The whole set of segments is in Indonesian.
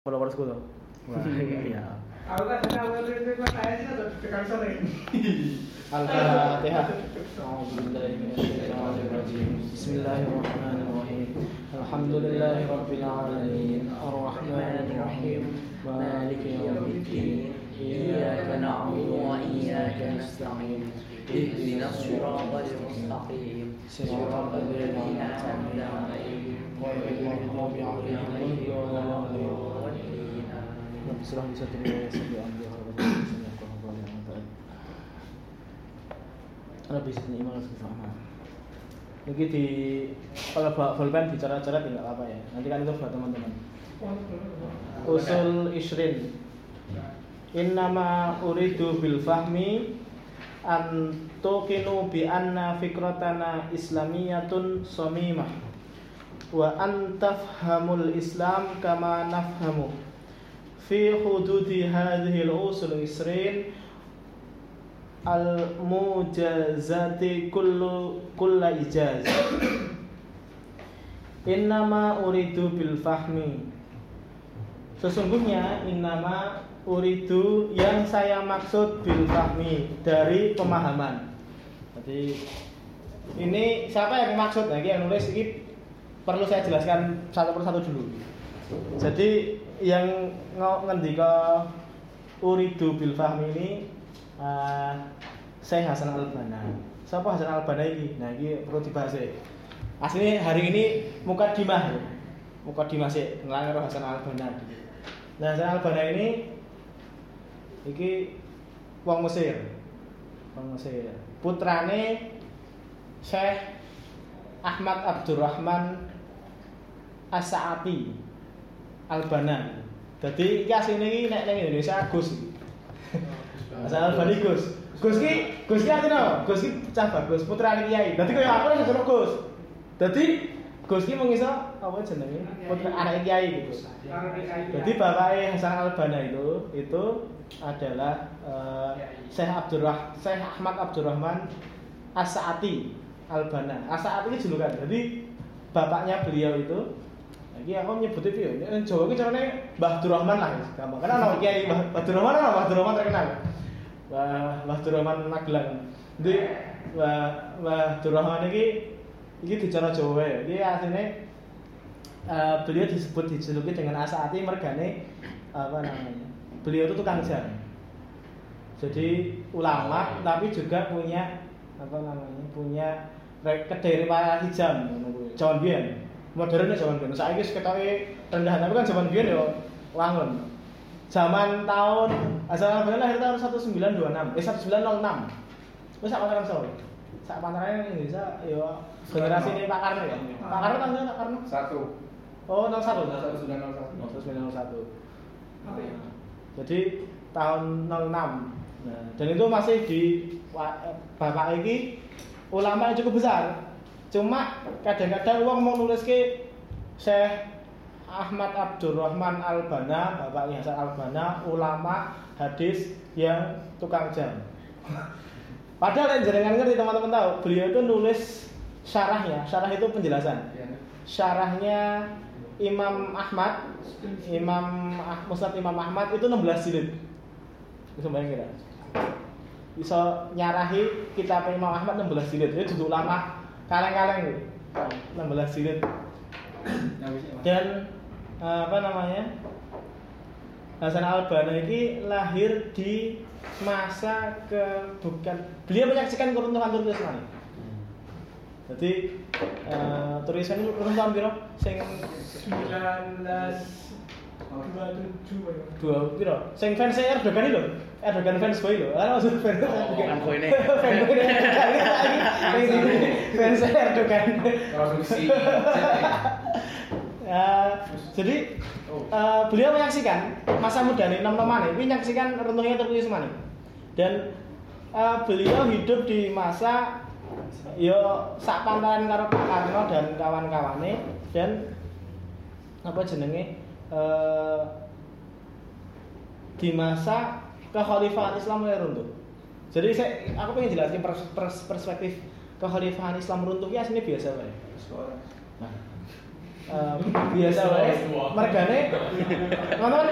followersku tuh. Wah, iya. Aku kan awal itu kok saya sih ada tekan sore. Al-Fatihah. Bismillahirrahmanirrahim. Alhamdulillahi rabbil alamin. Ar-Rahmanir Rahim. Maliki yaumiddin. Iyyaka na'budu wa iyyaka nasta'in. اهدنا الصراط المستقيم صراط الذين أنعمت عليهم غير المغضوب عليهم ولا الضالين. رب اشرح لي صدري ويسر لي امري واحلل عقدة من لساني يفقهوا قولي أما بعد. Rabbi zidni iman wa fahma. Ini di kalau bawa pulpen bicara-bicara tidak apa ya. Nanti kan itu buat teman-teman. Usul isrin. Innama uridu bil fahmi an tuqinu bi anna fikratana islamiyatun samimah wa an tafhamul islam kama nafhamu fi hududi hadhihi al-usul isrin al-mujazati kullu kulla ijaz innama uridu bil fahmi sesungguhnya innama uridu yang saya maksud bil fahmi dari pemahaman. Jadi ini siapa yang maksud? Nah, ini yang nulis. Ini perlu saya jelaskan satu persatu dulu. Jadi yang ngendika uridu bil fahmi ini uh, saya Hasan Albana. Siapa Hasan Albana ini? Nah ini perlu dibahas ya aslinya hari ini muka dimah muka dimah sih ngelanggar Hasan Albana. Nah Hasan Albana ini iki wong Mesir. Wong Mesir. Putrane Syekh Ahmad Abdurrahman As-Sa'ati Albana. Jadi iki asline iki nek ning Indonesia Gus. Asal Albani Gus. Gus ki, Gus ki artinya apa? Gus ki cah bagus, putrane kiai. Dadi kaya aku wis jeneng Gus. Dadi Gus ki mung iso apa jenenge? Putra anak kiai gitu. Jadi bapaknya Hasan Albana itu itu adalah uh, Syekh Abdurrah Syekh Ahmad Abdurrahman As-Sa'ati Albana. As-Sa'ati itu julukan. Jadi bapaknya beliau itu Iki aku nyebut itu ya, Jawa ini caranya Mbah Abdurrahman lah, gampang. Karena nama kiai Mbah Abdurrahman lah, Mbah Abdurrahman terkenal. Mbah Mbah Abdurrahman Magelang. Jadi Mbah Mbah Abdurrahman ini ini bicara Jawa ya. Ini aslinya uh, beliau disebut dijuluki dengan Asati mergane apa namanya? Beliau itu tukang jam. Jadi ulama tapi juga punya apa namanya? Punya kedai riwayat hijam Jawan biyen. Modernnya zaman biyen. Saiki ketoke rendah tapi kan zaman biyen yo wangun. Zaman tahun asal Albana lahir tahun 1926, eh 1906. Wis sak pantaran Solo. Sak pantaran Indonesia yo generasi ini Pak Karno ya. Pak Karno tahun Pak Karno? Satu. Oh, 01. Satu. Oh, 1901. Apa ya? Jadi tahun 06. Nah, dan itu masih di bapak ini ulama yang cukup besar. Cuma kadang-kadang uang mau nulis ke Syekh Ahmad Abdurrahman Albana, Bapak Hasan Albana, ulama hadis yang tukang jam. Padahal yang jaringan ngerti teman-teman tahu, beliau itu nulis syarahnya, syarah itu penjelasan. Syarahnya Imam Ahmad, Imam ah, Musnad Imam Ahmad itu 16 jilid. Bisa bayangin kira? Bisa nyarahi kitab Imam Ahmad 16 jilid. Itu duduk lama kaleng-kaleng gitu. 16 jilid. Dan apa namanya? Hasan Albana ini lahir di masa ke bukan beliau menyaksikan keruntuhan Turki Utsmani. Jadi uh, tulisan itu runtuh tahun piro? Sing 19 dua piro? Sing fans Erdogan itu, Erdogan fans boy lho. Kan maksud fans Erdogan. Fanboy ini. Fanboy ini. Fans Erdogan. Produksi. Uh, jadi uh, beliau menyaksikan masa muda nih enam teman ini menyaksikan runtuhnya Turki Utsmani dan uh, beliau hidup di masa yo sak pantaran karo Pak Karno dan kawan-kawane dan apa jenenge uh, di masa kekhalifahan Islam mulai runtuh. Jadi saya aku pengen jelasin pers pers perspektif kekhalifahan Islam runtuh ya sini biasa Pak. Nah, eh, biasa wae. mergane nonton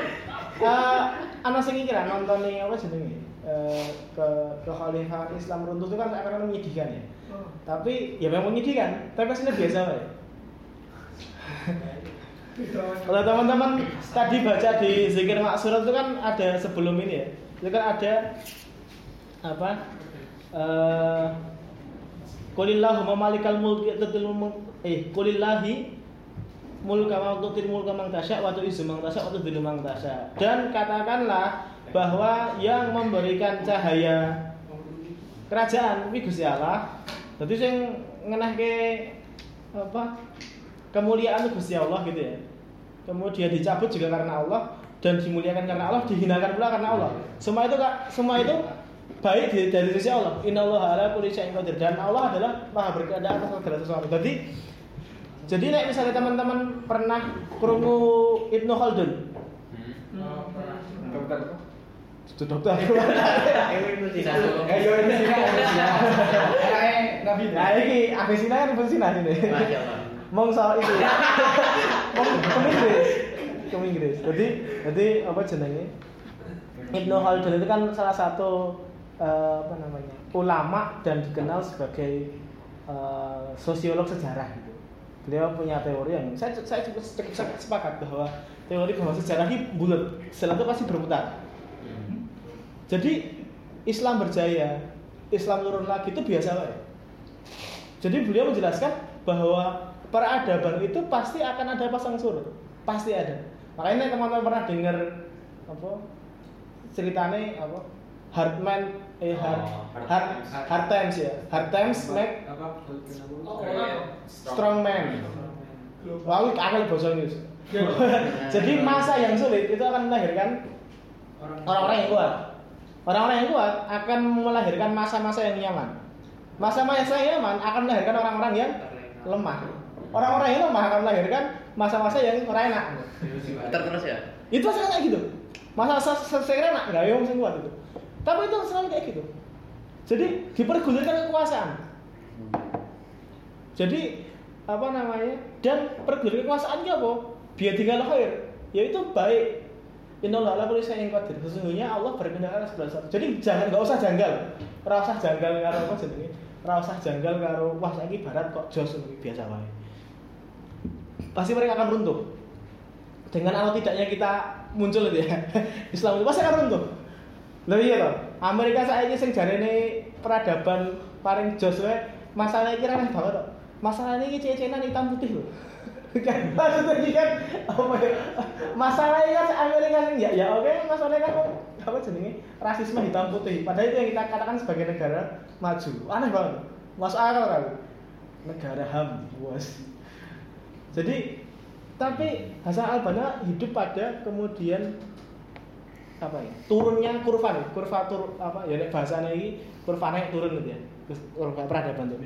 eh ana sing iki ra nonton ning apa jenenge? Eh ke kekhalifahan Islam runtuh itu kan akan menyedihkan ya. Tapi ya memang menyedihkan tapi aslinya biasa wae kalau teman-teman tadi baca di zikir maksurat itu kan ada sebelum ini ya itu kan ada apa eh Qulillahumma malikal mulki tutil mulk eh qulillahi mulka tutil mulka man tasya wa tu'izzu man tasya wa tasya. Dan katakanlah bahwa yang memberikan cahaya kerajaan kuwi Gusti Allah. Dadi sing ngenehke apa kemuliaan itu Gusti Allah gitu ya. Kemudian dicabut juga karena Allah dan dimuliakan karena Allah, dihinakan pula karena Allah. Semua itu Kak, semua itu baik di- dari sisi Allah. Innallaha ala kulli syai'in qadir dan Allah adalah Maha berkehendak atas segala sesuatu. Jadi jadi nek misalnya teman-teman pernah krungu Ibnu Khaldun, Dokter. itu dokter. Eh, ini sih Kayak Nabi. Nah, ini Avicina kan Ibnu Sina sini. Masya Allah. Mong soal itu. Mong ke Inggris. Ke Inggris. Jadi jadi apa jenenge? Ibnu Khaldun itu kan salah satu eh, apa namanya? ulama dan dikenal sebagai eh, sosiolog sejarah gitu. Beliau punya teori yang saya saya cukup sepakat bahwa teori bahwa sejarah ini bulat, setelah itu pasti berputar. Jadi Islam berjaya, Islam turun lagi itu biasa wae. Jadi beliau menjelaskan bahwa peradaban itu pasti akan ada pasang surut, pasti ada. Makanya teman-teman pernah dengar apa ceritanya apa Hardman eh hard, Oh, Hard hard, Times. hard times ya hard times make strong man Wah, aku akal bahasa Inggris. Jadi masa yang sulit itu akan melahirkan orang-orang yang kuat. Orang-orang yang kuat akan melahirkan masa-masa yang nyaman. Masa-masa yang nyaman akan melahirkan orang-orang yang lemah. Orang-orang yang lemah akan melahirkan masa-masa yang ora enak. Terus ya. Itu selalu kayak gitu. Masa-masa yang enak nggak yang sing kuat itu. Tapi itu selalu kayak gitu. Jadi dipergulirkan kekuasaan. Jadi apa namanya? Dan pergulirkan kekuasaan itu apa? Biar tinggal khair, yaitu baik. Innallaha ala kulli syai'in qadir. Sesungguhnya Allah berkehendak atas segala sesuatu. Jadi jangan nggak usah janggal. Ora usah janggal karo apa jenenge? Ora usah janggal karo wah saiki barat kok jos biasa wae. Pasti mereka akan runtuh. Dengan atau tidaknya kita muncul itu ya. Islam itu pasti akan runtuh. Lah iya toh. Amerika saiki sing jarene peradaban paling jos wae masalah iki aneh banget kok. Masalah ini cecenan hitam putih loh. kan maksudnya ini kan apa ya? Masalahnya kan sing ya ya oke masalahnya kan apa jenenge rasisme hitam putih. Padahal itu yang kita katakan sebagai negara maju. Aneh banget. Masuk akal kan? Negara HAM, bos. Jadi tapi Hasan Albana hidup pada kemudian apa ya? Turunnya kurva nih kurva tur apa ya nek bahasanya ini kurva naik turun gitu ya. Terus kurva peradaban tuh.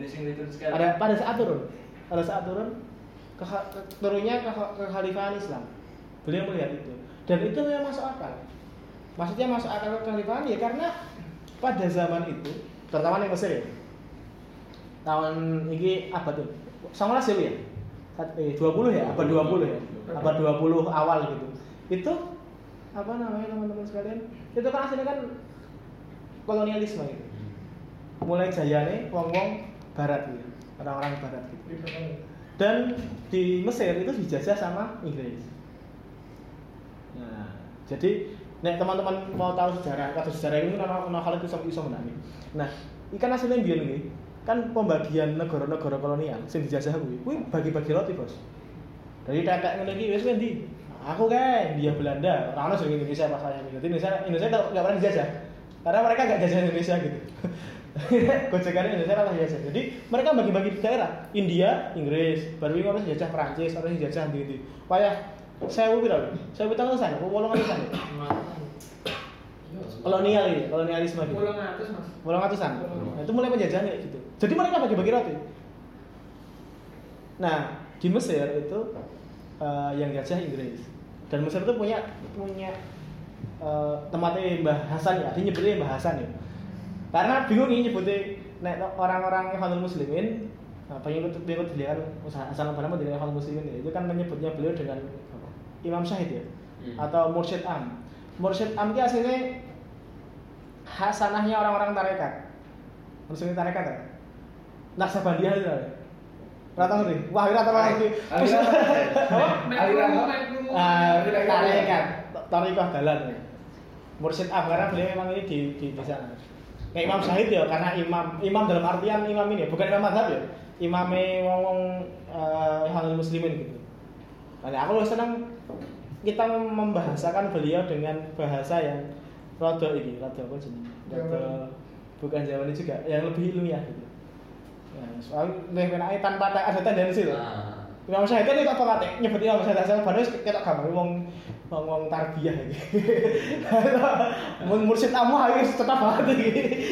Ada pada saat turun. Pada saat turun ke, ke- turunnya ke kekhalifahan Islam. Beliau melihat itu. Dan itu memang masuk akal. Maksudnya masuk akal kekhalifahan ya karena pada zaman itu terutama di Mesir ya. Tahun ini abad tuh. Sama ya eh, 20 ya? Abad 20 ya? Abad 20 awal gitu. Itu apa namanya teman-teman sekalian? Itu kan aslinya kan kolonialisme gitu. Mulai jayane wong-wong barat gitu. Orang-orang barat gitu. Dan di Mesir itu dijajah sama Inggris. Nah jadi nek teman-teman mau tahu sejarah atau sejarah ini kan ono hal itu sama iso menani nah ikan aslinya biar nih kan pembagian negara-negara kolonial sing dijajah kuwi kuwi bagi-bagi roti bos. Dari tetek ngene iki wis ndi aku kan dia Belanda. Orang orang sing Indonesia masalahnya jadi Indonesia Indonesia nggak pernah dijajah. Karena mereka nggak jajah Indonesia gitu. Gojekannya Indonesia kan jajah jadi mereka bagi-bagi di daerah. India Inggris. Baru ini orang jajah Perancis orang jajah gitu payah saya mau bilang saya mau tahu sana mau ngomong sana kolonial ini kolonialisme gitu Pulang atas mas. Walang atusan. Nah, itu mulai penjajahan kayak gitu. Jadi mereka bagi-bagi roti. Nah, di Mesir itu eh, yang jajah Inggris. Dan Mesir itu punya punya eh, tempatnya Mbah Hasan ya, dia nyebutnya Mbah Hasan ya. Karena bingung ini nyebutnya nek orang-orang Ikhwanul Muslimin nah, pengikut pengikut beliau kan usaha asal nama dari Muslimin ya, itu kan menyebutnya beliau dengan apa, Imam Syahid ya Hmm. atau Mursyid Am. Mursyid Am itu aslinya hasanahnya orang-orang tarekat. Muslimin tarekat ya? Naksabandiyah itu ya. Rata ngerti? Wah, rata ngerti. Aliran aliran Ah, tarekat, tarekat dalan. ya. Mursyid Am karena beliau memang ini di di, di sana. Kayak Imam Syahid ya, karena imam imam dalam artian imam ini ya, bukan imam madhab ya. Imamnya wong-wong eh halal muslimin gitu. Nah, aku senang kita membahasakan beliau dengan bahasa yang rada ini, rada apa jenis? Rada bukan Jawa ini juga, yang lebih ilmiah gitu. Ya, soalnya lebih enaknya tanpa ada tendensi loh. Nah. Imam Syahid kan itu apa kate nyebut Imam Syahid asal padahal kita gambar wong wong wong tarbiyah iki. Mun mursyid amu ayo tetap banget iki.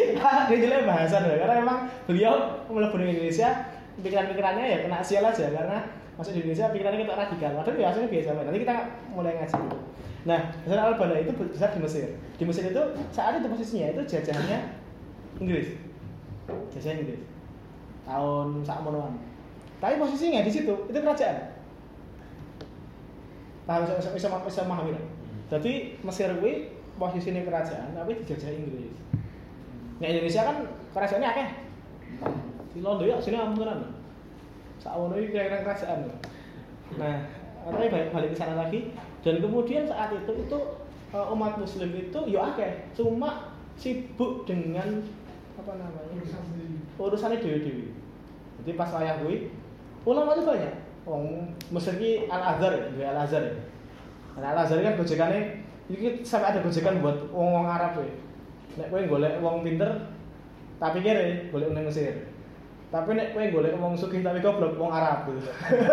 Dia jelek bahasa loh karena memang beliau mlebu di Indonesia pikiran-pikirannya ya kena sial aja karena masuk di Indonesia pikirannya kita radikal. Padahal biasanya biasa banget. Nanti kita mulai ngaji. Nah, Hasan al-Banna itu besar di Mesir. Di Mesir itu saat itu posisinya itu jajahannya Inggris. Jajahan Inggris. Tahun sak monoan. Tapi posisinya di situ itu kerajaan. Paham bisa bisa bisa, memahami. Jadi Mesir kuwi posisinya kerajaan tapi dijajah Inggris. Nah Indonesia kan kerajaannya akeh. Di Londo ya sini ampunan. Sawono iki kira-kira kerajaan. Nah, tapi balik ke sana lagi dan kemudian saat itu itu eh, umat muslim itu ya akeh, cuma sibuk dengan apa namanya? urusannya dewi-dewi. Jadi pas wayah kuwi ulama itu banyak. Wong Mesir ki Al Azhar ya, Al Azhar ya. Nah, Al Azhar kan gojekane iki sampai ada gojekan buat wong-wong Arab ya. Nek kowe golek wong pinter tapi kira golek nang Mesir. Tapi nek kowe golek wong sugih tapi goblok wong Arab.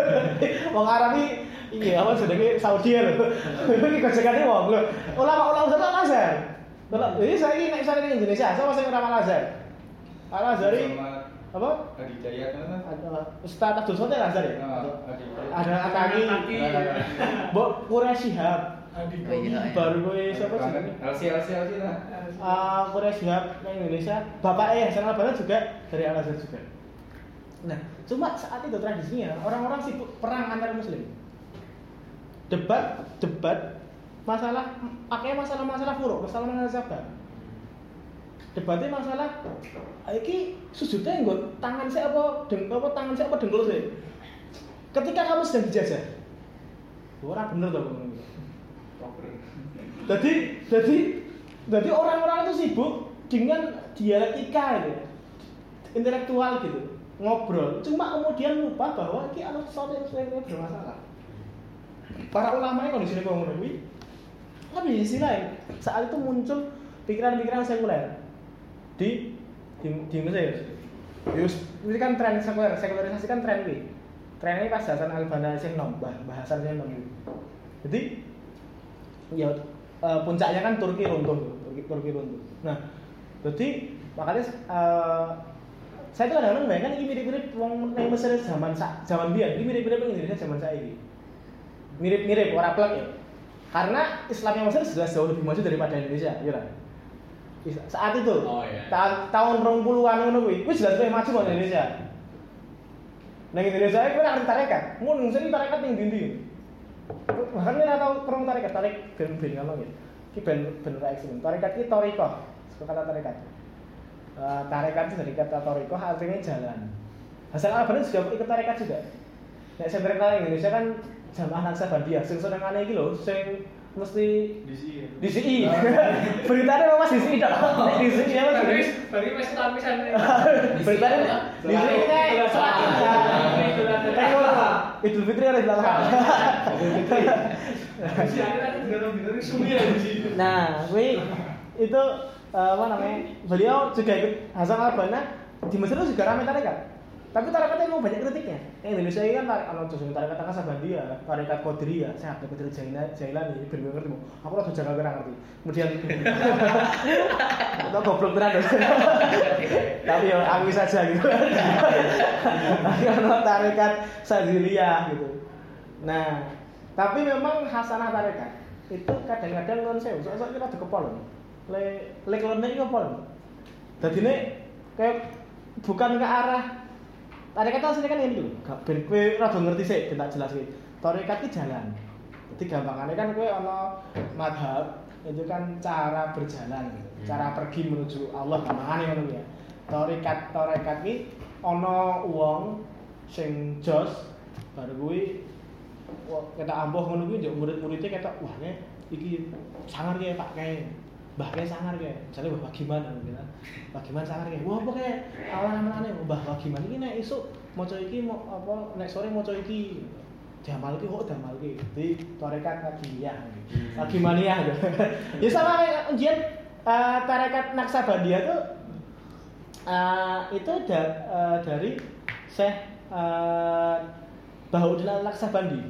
wong Arab iki iya apa jenenge Saudi ya lho. Iki gojekane wong lho. Ulama-ulama Al Azhar. Kalau ini saya ini nek misalnya di Indonesia, saya masih ulama Al Azhar. Al Azhar apa? Adidaya kan? Ada Ustaz Abdul Somad Al Azhar ya? Ah, Adidaya. Ada Ataki, Mbok Quraisy Shihab, Iya, iya. baru gue siapa sih? LC LC LC lah. Uh, Quraisy Shihab Indonesia, bapak eh Hasan Al-Banna juga dari Al Azhar juga. Nah, cuma saat itu tradisinya orang-orang sibuk perang antar muslim. Debat, debat masalah pakai masalah-masalah furuk, masalah-masalah sabar. Debatnya masalah iki sujudnya nggo tangan saya apa deng apa tangan saya apa dengkul saya. Ketika kamu sedang dijajah. Ora bener to ngomong. Jadi jadi jadi orang-orang itu sibuk dengan dialektika gitu. Intelektual gitu, ngobrol. Cuma kemudian lupa bahwa ini ada sesuatu yang yang bermasalah. Para ulama yang kondisi ini kuwi tapi di sisi lain saat itu muncul pikiran-pikiran sekuler di di, di Mesir. Yus, ini kan tren sekuler, sekularisasi kan tren ini. Tren ini pas Hasan Al Banna sing nom, bah, bahasan sing nom. Jadi ya eh, puncaknya kan Turki runtuh, Turki, Turki runtuh. Nah, jadi makanya eh, saya tuh kadang-kadang bayangkan ini mirip-mirip wong nang Mesir zaman sa, zaman biyen, ini mirip-mirip yang Indonesia zaman saiki. Mirip-mirip ora plek ya. Karena Islam yang Mesir jelas jauh lebih maju daripada Indonesia, ya kan? Saat itu, Oh, iya. ta- tahun 20-an ngono kuwi, wis jelas lebih maju kok Indonesia. Nang Indonesia ora ngerti tarekat. Mun sing tarekat ning ndi-ndi. Bahkan ora tau perang tarekat, tarik ben ben ngomong ya. Iki ben ben ora ekstrem. Tarekat suka kata tarekat. Eh, tarekat itu dari kata toriko artinya jalan. Hasan Al-Banna juga ikut tarekat juga. Nek sing tarekat Indonesia kan jamaah Naksabandiyah, sing senengane iki lho, sing mesti Di sini. DCI. Beritanya apa Mas DCI dok? Nek DCI apa Bagi sih? bagi wis lapisan ini. Beritanya DCI nek Selamat. Idul Fitri harus dilakukan. Kan ya. Nah, gue itu eh, apa namanya? Beliau juga ikut Hasan Al Banna di Mesir itu juga ramai tarekat. Tapi tarekatnya emang banyak kritiknya. Yang Indonesia ini kan anu justru tarekat tengah Sabandia, tarekat Qadiriyah, saya ada Qadir Jailani, ben gue ngerti. Aku rada jaga kira ngerti. Kemudian Atau goblok. Dok. Tapi ya aku saja gitu. Ono tarekat Sadiriyah gitu. Nah, tapi memang hasanah tarekat itu kadang-kadang non sewu, soalnya kita ada kepol. Le le kelone iki. Dadi ini kayak bukan ke arah tarekat asline kan ini lho, gak ben kowe rada ngerti sih, ben tak jelasin. Tarekat ki jalan. Jadi gampangannya kan kowe ana madhab itu kan cara berjalan gitu. Cara pergi menuju Allah gampangane ngono ya. Tarekat tarekat ki ana wong sing jos baru kuwi kita ampuh ngono kuwi njok murid-muridnya ketok wah ne iki sangar ya Pak kae. Mbah kae sangar kae. Jare Mbah gimana gitu gimana sangar kae. Wah apa kae awan-awane Mbah gimana iki nek esuk maca iki mau apa nek sore maca iki. Jamal ki kok damal ki. Jadi tarekat kadiyah. Bagaimana gitu. ya sama kayak ujian eh, tarekat Naksabandia tuh eh, itu da- eh, dari Syekh uh, Bahaudin Al-Naksabandi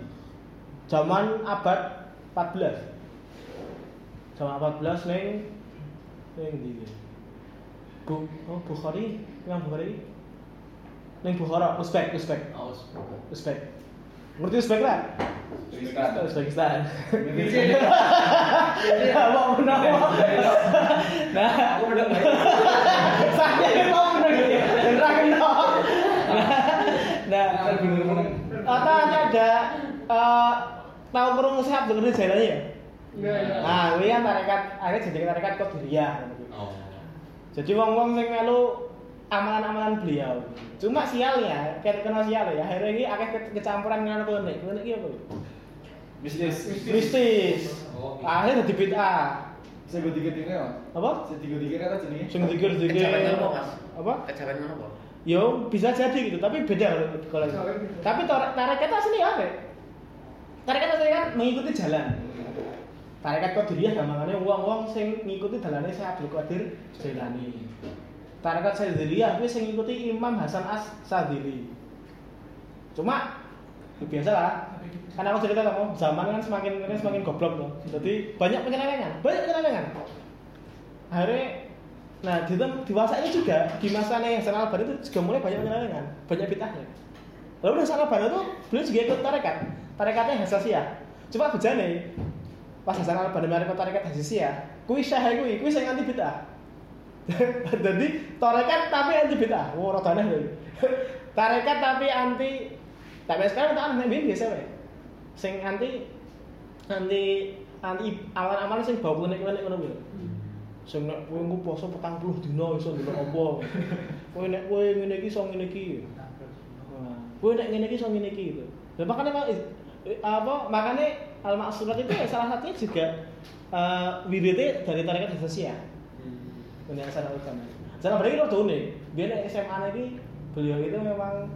zaman abad 14 abad 14 neng neng di Bu, oh Bukhari, yang Bukhari neng Bukhara, Uzbek, Uzbek, Uzbek. Ngerti Uzbek lah? Uzbekistan. Uzbekistan. Mau menang. Nah, Aku udah saya yang mau menang ya. Beneran kenal. Nah, atau nanti ada eh, tahu kurung sehat dengan jalannya ya? Enggak, enggak. Nah, ini kan tarekat, akhirnya jadi tarekat Qadiriyah. Oh. Jadi wong-wong sing melu amalan-amalan beliau. Cuma sialnya, kayak kena sial ya. Akhirnya ini akeh ke- kecampuran dengan klinik. Klinik iki apa? Bisnis. Mistis. Oh, Akhirnya jadi bid'ah. Saya gue tiga tiga ya. Apa? Saya tiga tiga kata jenisnya. Sing dikir-dikir. Kejawen apa, Mas? Apa? Kejawen apa? Yo bisa jadi gitu, tapi beda kalau kalau itu. Kejawen beda. Tapi tar- tarekat asli apa? Tarekat asli kan mengikuti jalan. Tarekat Qadiriyah gampangannya wong-wong sing ngikuti dalane Syekh Abdul Qadir Jailani. Tarekat Sadiriyah kuwi sing ngikuti Imam Hasan As Sadili. Cuma biasa lah. Kan aku cerita kamu, zaman kan semakin semakin goblok loh. Jadi banyak penyelewengan, banyak penyelewengan. Akhirnya Nah, di, di masa ini juga, di masa yang Hasan itu juga mulai banyak penyelewengan, banyak bid'ahnya. Lalu Hasan Al itu beliau juga ikut tarekat, tarekatnya Hasasiyah. Coba bejane, pas Al Banna ikut tarekat Hasasiyah, kui syah kui, kui sing anti bid'ah. Jadi tarekat tapi anti bid'ah. Rada aneh lho. Tarekat tapi anti tapi sekarang tak aneh biasa wae. Sing anti anti anti awan-awan sing bau klenik-klenik ngono kuwi. Sing nek kowe engko poso 40 dina iso ndelok apa. Kowe nek kowe ngene iki iso ngene iki. Kowe nek ngene iki iso ngene iki gitu. Lah makane apa makane al maksurat itu ya salah satunya juga eh wiridnya dari tarekat Hasasiyah. Ini asal utama. Jangan berarti lo unik. Biar nek SMA lagi beliau itu memang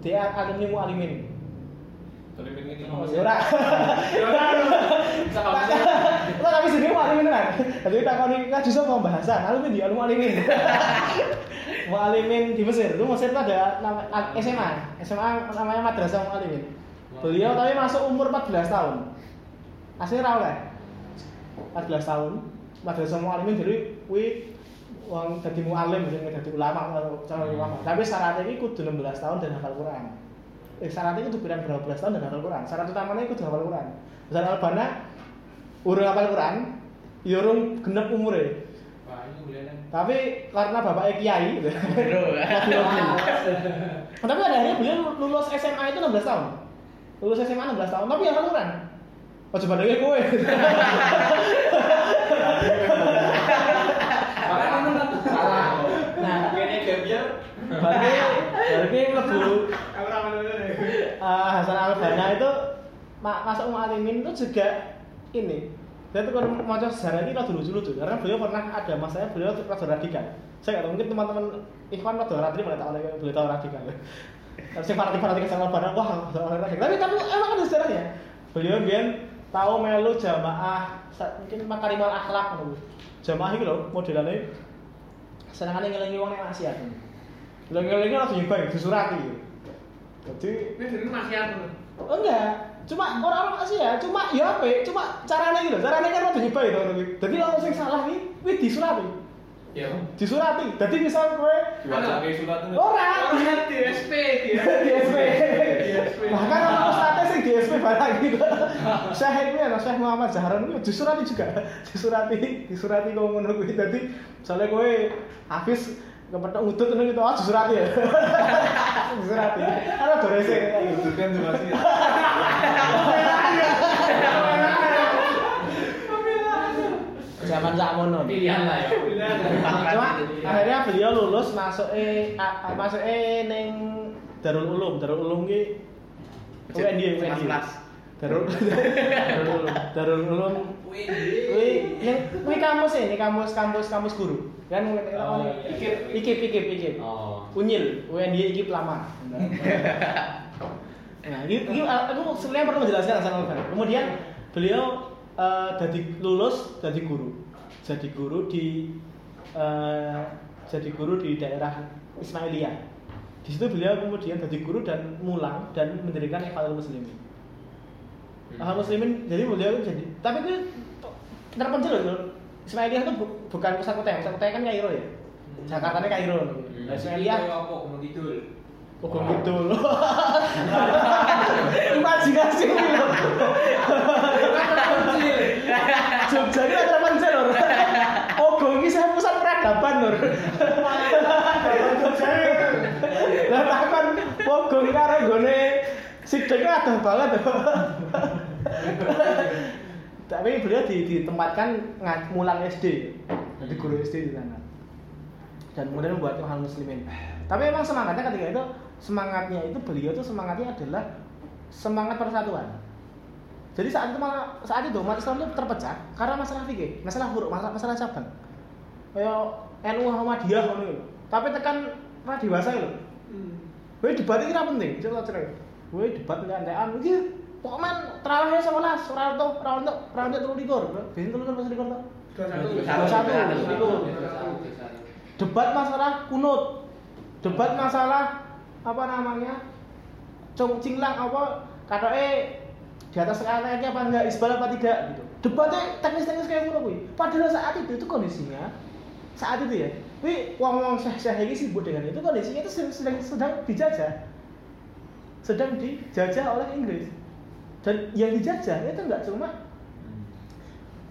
dia alumni mualimin. Tapi pengen ini. Oh, ya ora. Lo tapi sendiri mualimin kan. Jadi tak kau nih kaji sama pembahasan. Alumni di alumni mualimin. mualimin di Mesir. Itu Mesir itu ada nama SMA. SMA namanya Madrasah Mualimin. Beliau tapi masuk umur 14 tahun. Aslinya rawa kan? 14 tahun. Madrasah Mualimin jadi kuwi wong dadi mualim sing dadi ulama atau calon ulama. Tapi syaratnya iki kudu 16 tahun dan hafal Quran. Eh syaratnya kudu pirang berapa belas tahun dan hafal Quran. Syarat utamanya kudu hafal Quran. Misalnya Albana urung hafal Quran, ya urung genep umure. Tapi karena bapaknya kiai gitu. Tapi pada akhirnya beliau lulus SMA itu 16 tahun. Lulus SMA 16 tahun, tapi hafal Quran. Oh coba deh salah. Nah. kayaknya year. Berarti dulu deh. eh, Hasan Albana itu ma- masuk mualimin itu juga ini. Saya tuh kalau mau sejarah ini rada lucu-lucu karena beliau pernah ada masanya beliau rada radikal. Saya nggak tahu mungkin teman-teman Ikhwan rada radikal mana tahu lagi beliau tahu radikal. Harusnya fanatik fanatik Hasan Albana wah Hasan radikal. Tapi tapi emang ada sejarahnya. Beliau biar tahu melu jamaah mungkin makarimal akhlak gitu. Jamaah itu loh modelannya senangannya ngelengi uang yang maksiat. Ngelengi langsung nyumbang disurati. Jadi Ini masih aku. Oh enggak, cuma orang-orang masih ya, cuma ya apa? Cuma caranya gitu, caranya kan udah nyoba itu. Jadi kalau sing salah nih, wih disurati, Ya. disurati. Jadi misal gue Baca kayak surat itu. orang di SP di SP, Di SP. bahkan orang ustadnya sing di SP barang gitu. Syekh itu ya, Syekh Muhammad Zahran itu disurati juga, disurati, disurati kau ngono kuwi. Jadi misalnya gue habis kepethuk ngudut ngono gitu, ah disurati ya. disurati. Ada dorese. Itu kan sih. Zaman sakmono. Pilihan lah ya. Cuma akhirnya beliau lulus masuk eh a- a- masuk eh neng Darul Ulum, Darul Ulum ki UNY, UNY. Darul Darul Ulum, Darul Ulum. Kuwi ning kuwi kampus ini, kampus kampus kampus guru. Kan Oh, ikip ikip ikip ikip. Oh. Unyil, UNY ikip lama. Nah, ini, ini aku sebenarnya perlu menjelaskan sama. Kemudian beliau eh, jadi lulus jadi guru, jadi guru di eh, jadi guru di daerah Ismailia. Di situ beliau kemudian jadi guru dan mulang dan mendirikan Ikhwanul Muslimin. Ikhwanul Muslimin jadi beliau jadi tapi itu terpencil loh. Ismailia itu bu- bukan pusat kota, pusat kota kan Kairo ya. Jakarta ini Kairo. Nah, Ismailia apa Kidul. Hukum itu loh. Imajinasi loh. Jogja ada peradaban loh. Lah takkan Ogong karo gone sideknya ada banget. Tapi beliau di, ditempatkan mulang SD, jadi guru SD di sana dan kemudian membuat hal muslimin. Tapi emang semangatnya ketika itu semangatnya itu beliau tuh semangatnya adalah semangat persatuan. Jadi saat itu malah saat itu umat Islam itu terpecah karena masalah fikih, masalah huruf, masalah masalah cabang. Kayak NU Muhammadiyah ngono lho. Tapi tekan ra dewasa lho. Kowe debat iki ra penting, coba cerai. Kowe debat nyantean iki kok man terawih 11 ora untuk ora untuk ora untuk 23. Ben 23 pas 23 to. debat masalah kunut debat masalah apa namanya cung cinglang apa kata eh di atas ayatnya apa enggak isbal apa tidak gitu debatnya teknis-teknis kayak kuwi padahal saat itu itu kondisinya saat itu ya. Kuwi wong-wong syekh-syekh ini sibuk dengan itu kondisinya itu sedang, sedang, sedang dijajah. Sedang dijajah oleh Inggris. Dan yang dijajah itu enggak cuma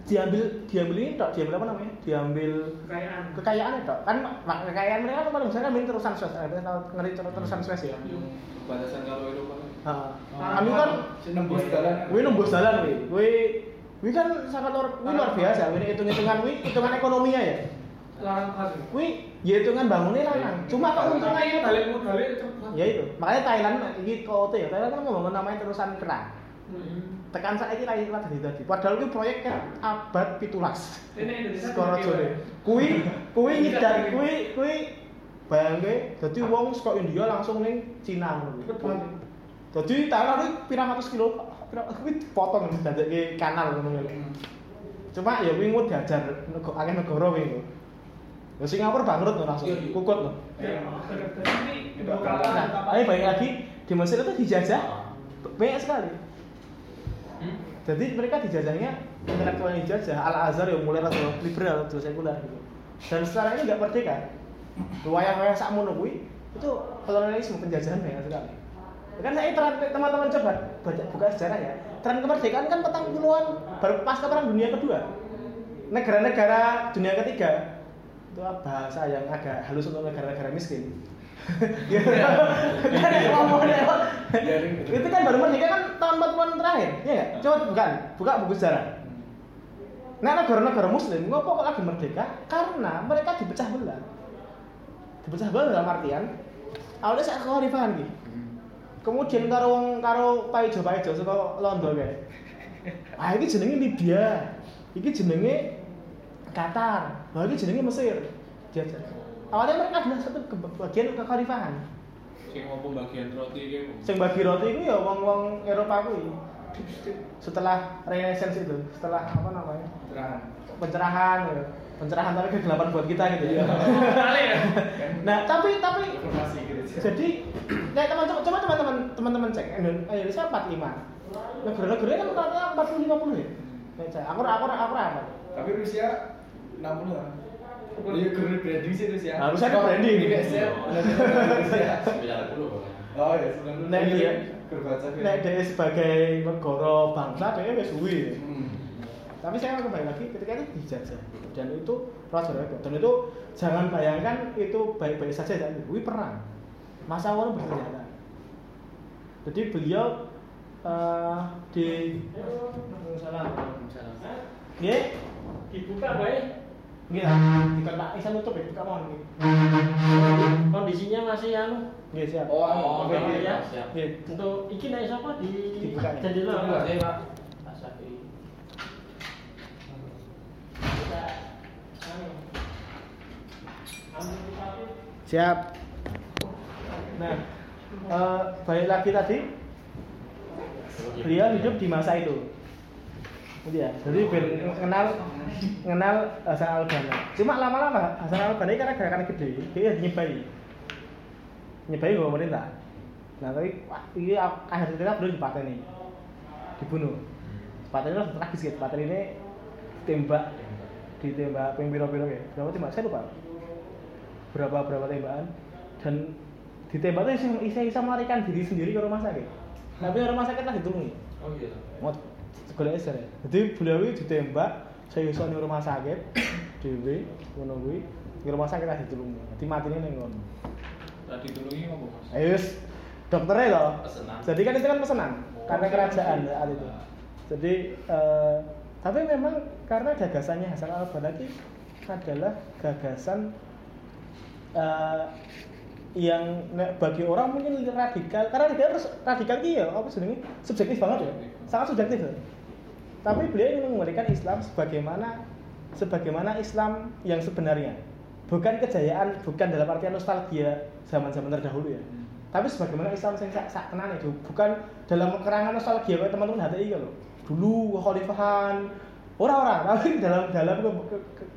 diambil diambil ini tok diambil apa namanya? Diambil Kekayaan. kekayaan itu kan kekayaan mereka kan paling besar kan ini terusan tahu ngeri terusan Suez ya? Batasan kalau Eropa kan. Heeh. kami kan nembus dalan. Wih nembus jalan wih, wih, wih kan sangat luar, wih luar biasa. Wih hitung hitungan wih, hitungan ekonominya ya. Larang kasih. Wih, ya hitungan bangunnya larang. Cuma keuntungannya balik modalnya. Ya itu, makanya Thailand ini KOT ya. Thailand kan membangun namanya terusan keran. Hmm. Tekan saya ini lahir tadi tadi. Padahal itu proyek kan abad pitulas. Skoro jone. Kui, kui nyedar, kui, kui bayangke, jadi wong saka India langsung ning Cina ngono. Jadi Thailand itu pirang ratus kilo, kuwi potong dadekke kanal ngono ya. Cuma ya kuwi ngut diajar nego akeh negara kuwi. Ya Singapura bangkrut loh langsung, kukut loh. Ya, ini ibu kota. Nah, balik lagi di Mesir itu dijajah banyak sekali. Jadi mereka dijajahnya intelektual yang dijajah Al Azhar yang mulai rada liberal, rada sekuler gitu. Dan sekarang ini nggak merdeka. Wayang-wayang sak mono kuwi itu kolonialisme penjajahan banyak sekali. Kan saya tren teman-teman coba baca buka sejarah ya. Tren kemerdekaan kan petang puluhan baru pasca perang dunia kedua. Negara-negara dunia ketiga itu bahasa yang agak halus untuk negara-negara miskin. Ya, kan ngomongnya itu kan baru merdeka kan tahun 40-an terakhir, ya nggak? Coba bukan, buka buku sejarah. Nah negara-negara muslim ngopo kok lagi merdeka? Karena mereka dipecah belah. Dipecah belah dalam artian awalnya saya kekhalifahan gitu. Kemudian karo wong karo paijo paijo saka Londo kae. Ah iki jenenge Libya. Iki jenenge Qatar. Wah iki jenenge Mesir. Diajar. Awalnya mereka adalah satu bagian kekhalifahan. Sing mau pembagian roti iki. Sing bagi roti itu ya wong-wong Eropa kuwi. Setelah Renaissance itu, setelah apa namanya? Terahan. Pencerahan ya. Pencerahan tapi kegelapan buat kita gitu ya. Kali ya. nah, tapi tapi Informasi gitu. jadi nah teman-teman coba teman-teman teman-teman cek Indo- Indonesia 45. Negara-negara kan rata-rata 40 50 ya. Cek, aku aku aku apa? Tapi Rusia 60 lah. Iya, keren branding sih Rusia. Harusnya ada branding. Ini biasanya Rusia. 90. Oh ya, 90. Nek dia- Kerbaca. Nek dia sebagai negara bangsa dia wis suwi. Hmm. Tapi saya kembali lagi ketika itu dijajah dan itu raja dan itu jangan bayangkan itu baik-baik saja dan itu perang masa awal bersenjata. Jadi beliau eh, di salah, ya, Dibuka baik. Nggih, bukan Pak Isan nutup ya, buka mohon nggih. Kondisinya masih anu. Nggih, siap. Oh, Oke, oh, nggih. ya. siap. Nggih. Untuk iki nek sapa di Dibuka Pak? Siap. Nah, eh, balik lagi tadi, beliau hidup di masa itu. Gitu ya. Jadi ben kenal kenal Hasan Al Banna. Cuma lama-lama Hasan Al Banna ini karena gerakan gede, dia nyebai. Nyebai ke pemerintah. Nah, tapi wah, ini akhir cerita belum dipateni. Dibunuh. Pateni itu tragis gitu. Pateni ini tembak ditembak ping piro-piro ya. Berapa tembak? Saya lupa. Berapa berapa tembakan dan ditembak itu bisa melarikan diri sendiri ke rumah sakit. Tapi rumah sakit lah ditulungi. Oh iya. Mau sekolah ya. Jadi beliau itu ditembak saya iso ning rumah sakit dhewe ngono kuwi di rumah sakit lah ditulungi. Dadi matine ning ngono. Tadi tulungi apa Mas? Ayo wis dokternya loh. Pesenan. Jadi kan itu kan pesanan karena kerajaan saat itu. Jadi eh, tapi memang karena gagasannya Hasan al Banna ini adalah gagasan eh, yang bagi orang mungkin radikal karena dia terus radikal ini ya apa sebenarnya subjektif banget ya. Sangat subjektif ya. tapi beliau ingin memberikan Islam sebagaimana sebagaimana Islam yang sebenarnya. Bukan kejayaan bukan dalam artian nostalgia zaman-zaman terdahulu ya. Tapi sebagaimana Islam yang sak sak tenan itu bukan dalam kerangan nostalgia kayak teman-teman HTI gitu loh. Dulu khalifahan orang-orang tapi dalam dalam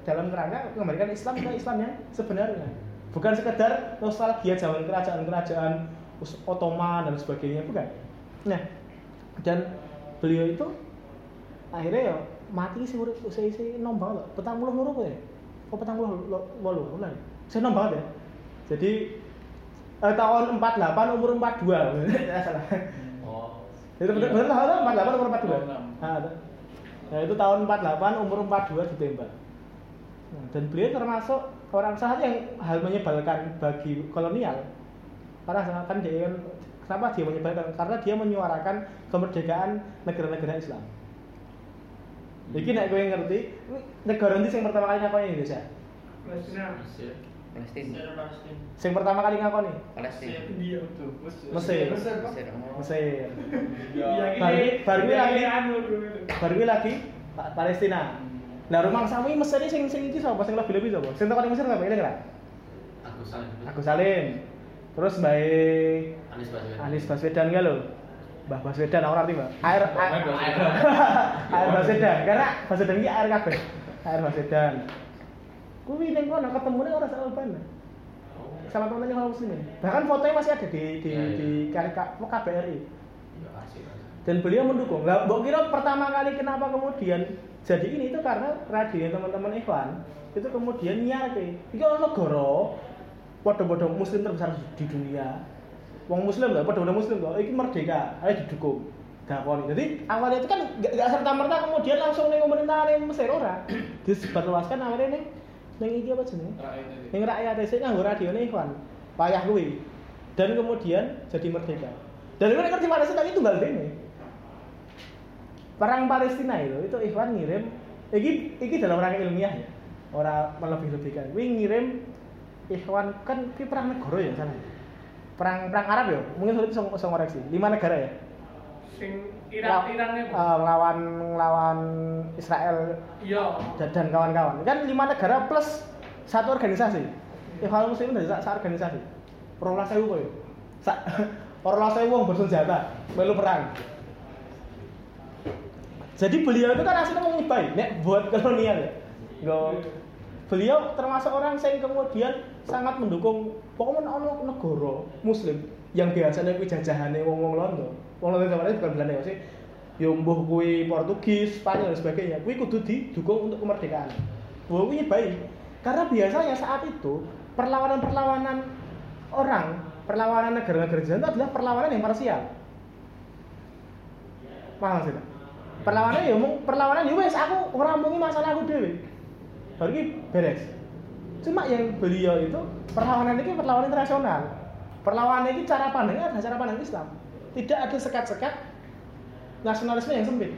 dalam kerangka mengembalikan Islam ke Islam yang sebenarnya bukan sekedar nostalgia zaman kerajaan-kerajaan Ottoman dan sebagainya bukan. Nah dan beliau itu akhirnya ya mati sih urip saya sih nom banget loh petang puluh loro ya? Kok petang puluh walu bulan saya nom banget ya? Jadi eh, tahun 48 umur 42 Nggak salah. Oh. itu betul betul tahun 48 umur 42 Oh, enam. nah, itu. nah itu tahun 48 umur 42 ditembak. Nah, dan beliau termasuk orang satu yang hal menyebalkan bagi kolonial karena kan dia kenapa dia menyebalkan karena dia menyuarakan kemerdekaan negara-negara Islam Iki nek kowe ngerti, negara ndi sing pertama kali ngakoni Indonesia? Palestina. Palestina. Sing pertama kali ngakoni? Palestina. India. Tuh, Mesir. Mesir. Mesir. oh. Mesir. Iya, Baru iya, lagi. anu. Baru lagi Pa- Palestina. Nah, rumah sami Mesir ini sing sing iki sapa sing lebih lebih sapa? Sing tekan Mesir sapa? Ini kan? Aku saling. Agus Salim. Terus baik Anies Baswedan. Anies Baswedan ya lo. Mbah Baswedan aku ngerti, Mbak. Air air, air Baswedan. Karena Baswedan iki air kabeh. Air Baswedan. Kuwi ning kono ketemune ora sama Albana. Oh. Sama temennya kalau muslimin. Bahkan fotonya masih ada di di Iya, iya. di KK KBRI. Ya, asik, asik. Dan beliau mendukung. Lah, mbok kira pertama kali kenapa kemudian jadi ini itu karena radio teman-teman Ikhwan itu kemudian. Iki ono negara padha-padha muslim terbesar di dunia. Wong muslim lah, padha-padha muslim kok. Iki merdeka, ayo didukung. Dakoni. Jadi awalnya itu kan gak, gak serta merta kemudian langsung ning pemerintahan Mesir ora. Disebarluaskan awalnya ning ning iki apa? Rakyat itu. Yang rakyat desa nganggo radio nih Ikhwan. Payah kuwi. Dan kemudian jadi merdeka. Dan itu ngerti Palestina itu tunggal dene. Perang Palestina itu itu Ikhwan ngirim iki iki dalam rangka ilmiah ya. Ora melebih-lebihkan. Kuwi ngirim Ikhwan kan ki perang negara ya sana. Perang perang Arab ya. Mungkin sulit bisa bisa ngoreksi. Lima negara ya. Sing Iran Law- Irannya eh, lawan lawan Israel Iya. dan, kawan-kawan kan lima negara plus satu organisasi Ikhwan Muslimin dari satu organisasi Rolah sewu kowe Sa Rolah sewu wong bersenjata melu perang jadi beliau itu kan aslinya mau nyebai nek buat kolonial ya. Nggak- beliau termasuk orang yang kemudian sangat mendukung pokoknya ono negara muslim yang biasanya kuwi jajahane wong-wong Londo. Wong Londo itu bukan Belanda ya sih ya mbuh kuwi Portugis, Spanyol dan sebagainya. Kuwi kudu didukung untuk kemerdekaan. Bahwa kuwi nyebai. Karena biasanya saat itu perlawanan-perlawanan orang perlawanan negara-negara itu adalah perlawanan yang parsial. Paham sih? Perlawanan ya mung perlawanan ya wes aku ngrampungi masalah aku dhewe. Baru ki beres. Cuma yang beliau itu perlawanan ini perlawanan internasional. Perlawanan ini cara pandangnya adalah cara pandang Islam. Tidak ada sekat-sekat nasionalisme yang sempit.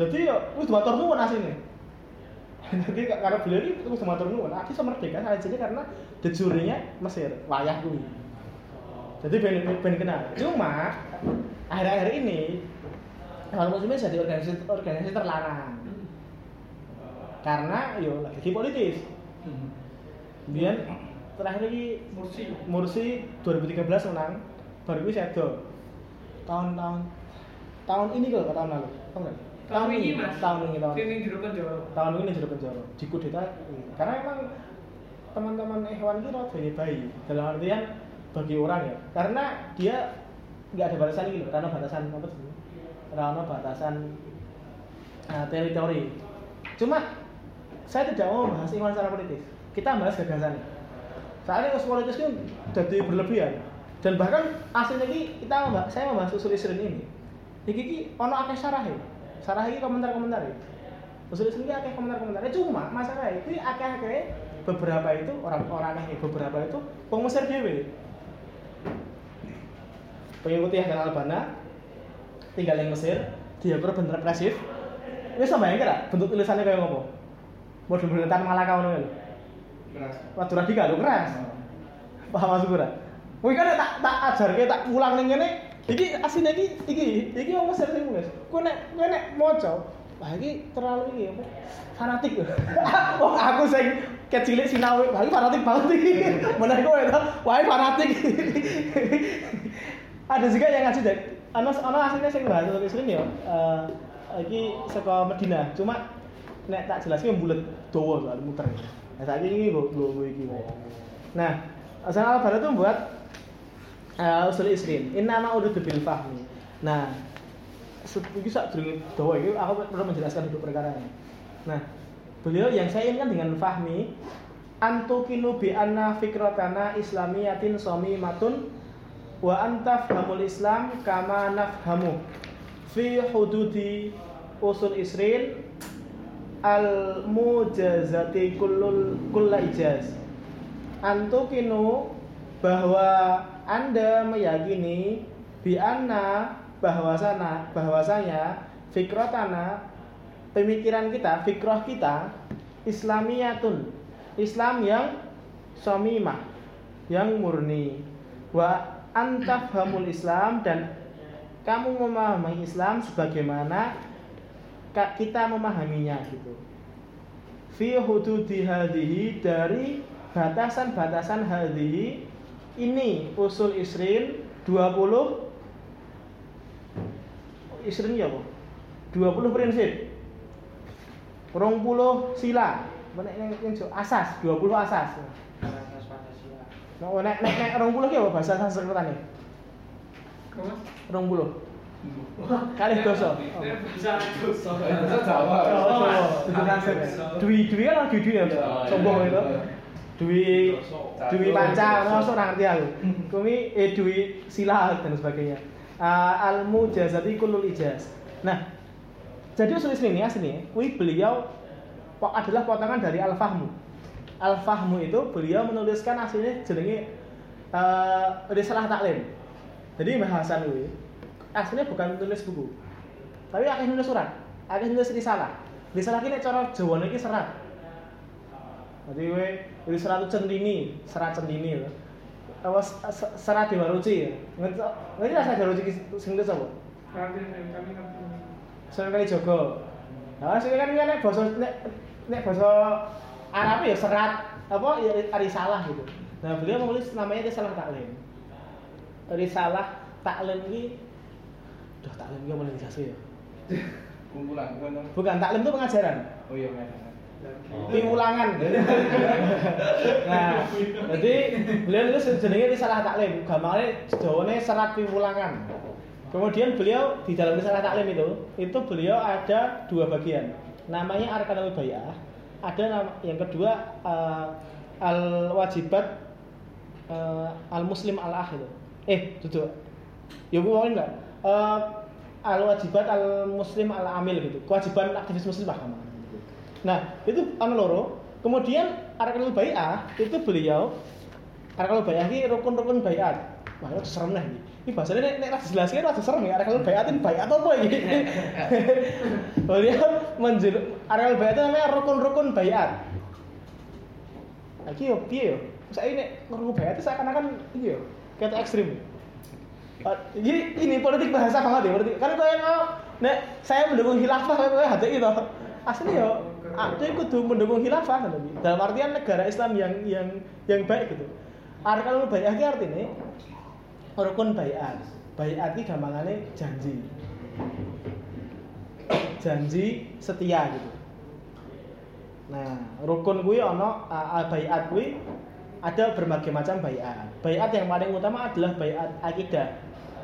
Jadi ya wis matur nuwun asline. Jadi karena beliau ini wis matur nuwun. Aku iso merdeka jadi karena dejurinya Mesir wayah kuwi. Jadi ben ben kenal. Cuma akhir-akhir ini kalau muslimin jadi organisasi organisasi terlarang. Karena yo lagi politis. Biar terakhir ini Mursi. Mursi 2013 menang baru ini sedo. Tahun-tahun tahun ini kok tahun lalu? Tahun lalu. Tahun ini mas. tahun ini tahun Sini jero penjara. tahun ini jadi penjara. Di kudeta ini. karena emang teman-teman hewan itu rada bayi. Dalam artian bagi orang ya. Karena dia nggak ada batasan gitu karena batasan apa sih karena batasan uh, teritori. Cuma saya tidak mau membahas iman secara politis. Kita bahas gagasan. Soalnya usul politis itu jadi berlebihan. Dan bahkan aslinya ini kita membahas, saya membahas usul isrin ini. Ini ini ono akeh sarah ya. Sarah ini komentar-komentar ya. Usul isrin ini akeh komentar-komentar. Cuma masalah itu akeh akeh beberapa itu orang-orang akeh beberapa itu pengusir dewe pengikuti Hasan Albana tinggal di Mesir dia bener represif. Ini sama yang kira bentuk tulisannya kayak ngopo model-model tan malaka ngono lho. Keras. waduh radikal lho keras. Paham masuk ora Wih kan tak tak ajar tak ulang ning ngene iki asine iki iki iki wong Mesir sing guys kowe nek kowe nek wah iki terlalu iki apa? Fanatik. Wah aku sing kecilik sinau wah iki fanatik banget iki. Menawa kowe to wah iki fanatik. Ada juga yang ngasih ana ana aslinya sing bahasa ini ya eh iki saka Medina. Cuma nek tak jelaske bulet dawa soal muter. Nah saiki iki nggo nggo iki. Nah Hasan al-Banna itu membuat uh, usul isrin inna ma urid bil fahmi. Nah iki sak durunge dawa iki aku perlu menjelaskan duduk perkara ini. Nah beliau yang saya inginkan dengan fahmi antukinu bi anna fikratana islamiyatin matun wa antafhamul islam kama nafhamu. Fi hududi usul isrin al mujazati kullul kulla ijaz. Antukinu bahwa anda meyakini bi anna bahwasana bahwasanya fikrotana pemikiran kita fikroh kita islamiyatun. Islam yang somimah yang murni. Wa antafhamul Islam dan kamu memahami Islam sebagaimana kita memahaminya gitu. Fi hududi hadhihi dari batasan-batasan hadhihi ini usul isrin 20 isrin ya apa? 20 prinsip. 20 sila. Nek yang, asas 20 asas Nah, nek nek nek 20 ki apa bahasa Sanskertane? Kamu? 20 Kali dosa. Bisa dosa. Itu Jawa. Jawa, ya. Dwi Dwi kan Dwi Dwi ya, sombong itu. Dwi Dwi panca, masuk orang ngerti aku. Kumi eh Dwi sila dan sebagainya. Uh, al mujazati kulul ijaz. Nah, jadi usul ini asli, kui beliau adalah potongan dari al fahmu. Al fahmu itu beliau menuliskan aslinya jenenge uh, risalah taklim. Jadi bahasan kuwi aslinya bukan tulis buku. Tapi akhirnya nulis surat, akhirnya nulis risalah. Risalah ini cara Jawa iki serat. Jadi we serat itu centini, serat centini lho. Apa se- se- serat Dewa Ruci. Ngerti rasa Dewa Ruci ki sing nulis apa? Sunan kali Jogo. Nah, sing kan nek basa nek nek basa Arab ya serat apa ya risalah gitu. Nah, beliau menulis namanya risalah taklim. Risalah taklim ini Duh, taklim ini mulai dijelasin ya. Kumpulan, kumpulan. Bukan, taklim itu pengajaran. Oh iya, benar. Piwulangan. nah, jadi beliau itu jenenge risalah taklim. Gampangnya sedawane serat piwulangan. Kemudian beliau di dalam risalah taklim itu, itu beliau ada dua bagian. Namanya Arkanul Bayah. Ada yang kedua eh, al wajibat al muslim al ah. Eh, duduk. Ya gue enggak. Eh, al wajibat al muslim al amil gitu kewajiban aktivis muslim gampang. nah itu anu loro kemudian arkanul itu beliau arkanul bai'ah ini rukun-rukun bai'at wah itu serem nih ini bahasanya nek nek jelas kan rada serem ya arkanul bai'at ini bai'at apa ini beliau menjel bai'at itu namanya rukun-rukun bai'at lagi yo piye yo? Saya ini rukun bai'at itu seakan-akan iya kayak ekstrim. Uh, ini ini politik bahasa banget ya politik kan kau yang nek saya mendukung khilafah kayak kayak HTI toh asli yo aku kudu mendukung khilafah kan dalam artian negara Islam yang yang yang baik gitu. Bai'ah ki artinya rukun bai'at. Bai'at ki gampangannya janji. Janji setia gitu. Nah rukun kuwi ana uh, bai'at kuwi ada berbagai macam bai'at. Bai'at yang paling utama adalah bai'at akidah.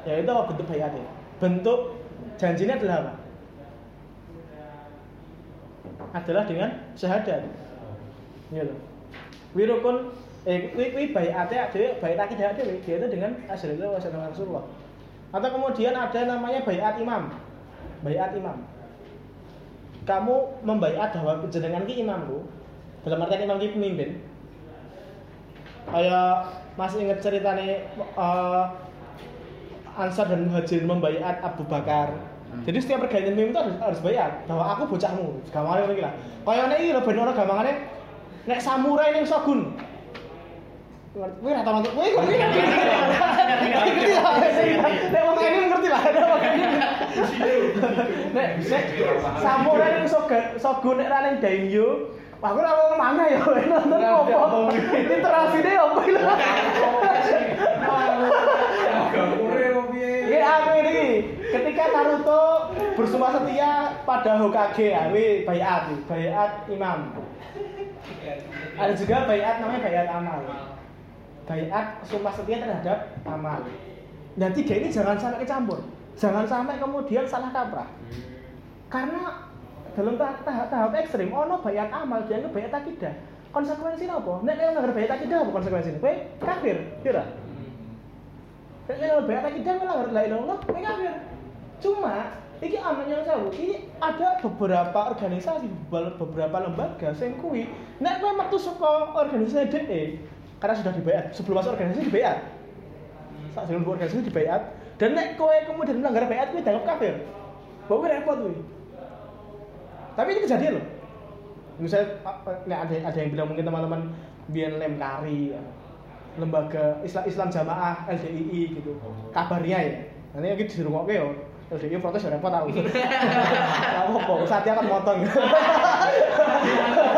Yaitu apa bentuk bai'atnya bentuk janjinya adalah apa? Adalah dengan syahadat. Ya loh wirukun eh wi wi bai'atnya ada bai'at akidah ada dia itu dengan asyhadu wa sallam rasulullah. Atau kemudian ada namanya bai'at imam. Bai'at imam. Kamu membaiat bahwa jenengan ki imamku dalam artian imam ki pemimpin. Kayak masih inget ceritanya uh, Ansar dan Muhajirin membaiat Abu Bakar. Jadi setiap pergantian pemimpin itu harus, harus bayar bahwa aku bocahmu. Gampangnya ini lah. Kayaknya ini lebih orang gampangannya nek samurai ning shogun Rata nonton, wih, kok ini ngerti Ngerti lah, nek wong ini ngerti lah, wong ini Nek, nek, samurai ning shogun, shogun nek raning daimyo Wah, aku ora ke mana ya, nonton apa? Interaksi deh apa ini? Ini aku ini, ketika Naruto bersumpah setia pada Hokage, ya, wih, bayat, bayat imam. Ada juga bayat namanya bayat amal. Bayat sumpah setia terhadap amal. Dan tiga ini jangan sampai kecampur, jangan sampai kemudian salah kaprah. Karena dalam tahap, tahap, tahap ekstrim, ono bayat amal dianggap bayat akidah. Konsekuensinya apa? Nek nek nggak bayat akidah apa konsekuensinya? Kowe kafir, kira? Nek nek bayat akidah malah nggak la ilaha illallah, kowe kafir. Cuma iki aman yang jauh, ini ada beberapa organisasi, beberapa lembaga sing kuwi nek kowe metu saka organisasi DE karena sudah dibayar, sebelum masuk organisasi dibayar. Saat sebelum organisasi dibayar dan nek kowe kemudian melanggar bayat kowe dianggap kafir. Bahwa kowe repot kuwi. Tapi ini kejadian loh. Misalnya nek ada ada yang bilang mungkin teman-teman biar lemkari ya. lembaga Islam Islam Jamaah LDII gitu. Kabarnya ya. Nanti lagi di rumah yo. LDII protes ya repot aku. Tahu kok, saatnya akan motong.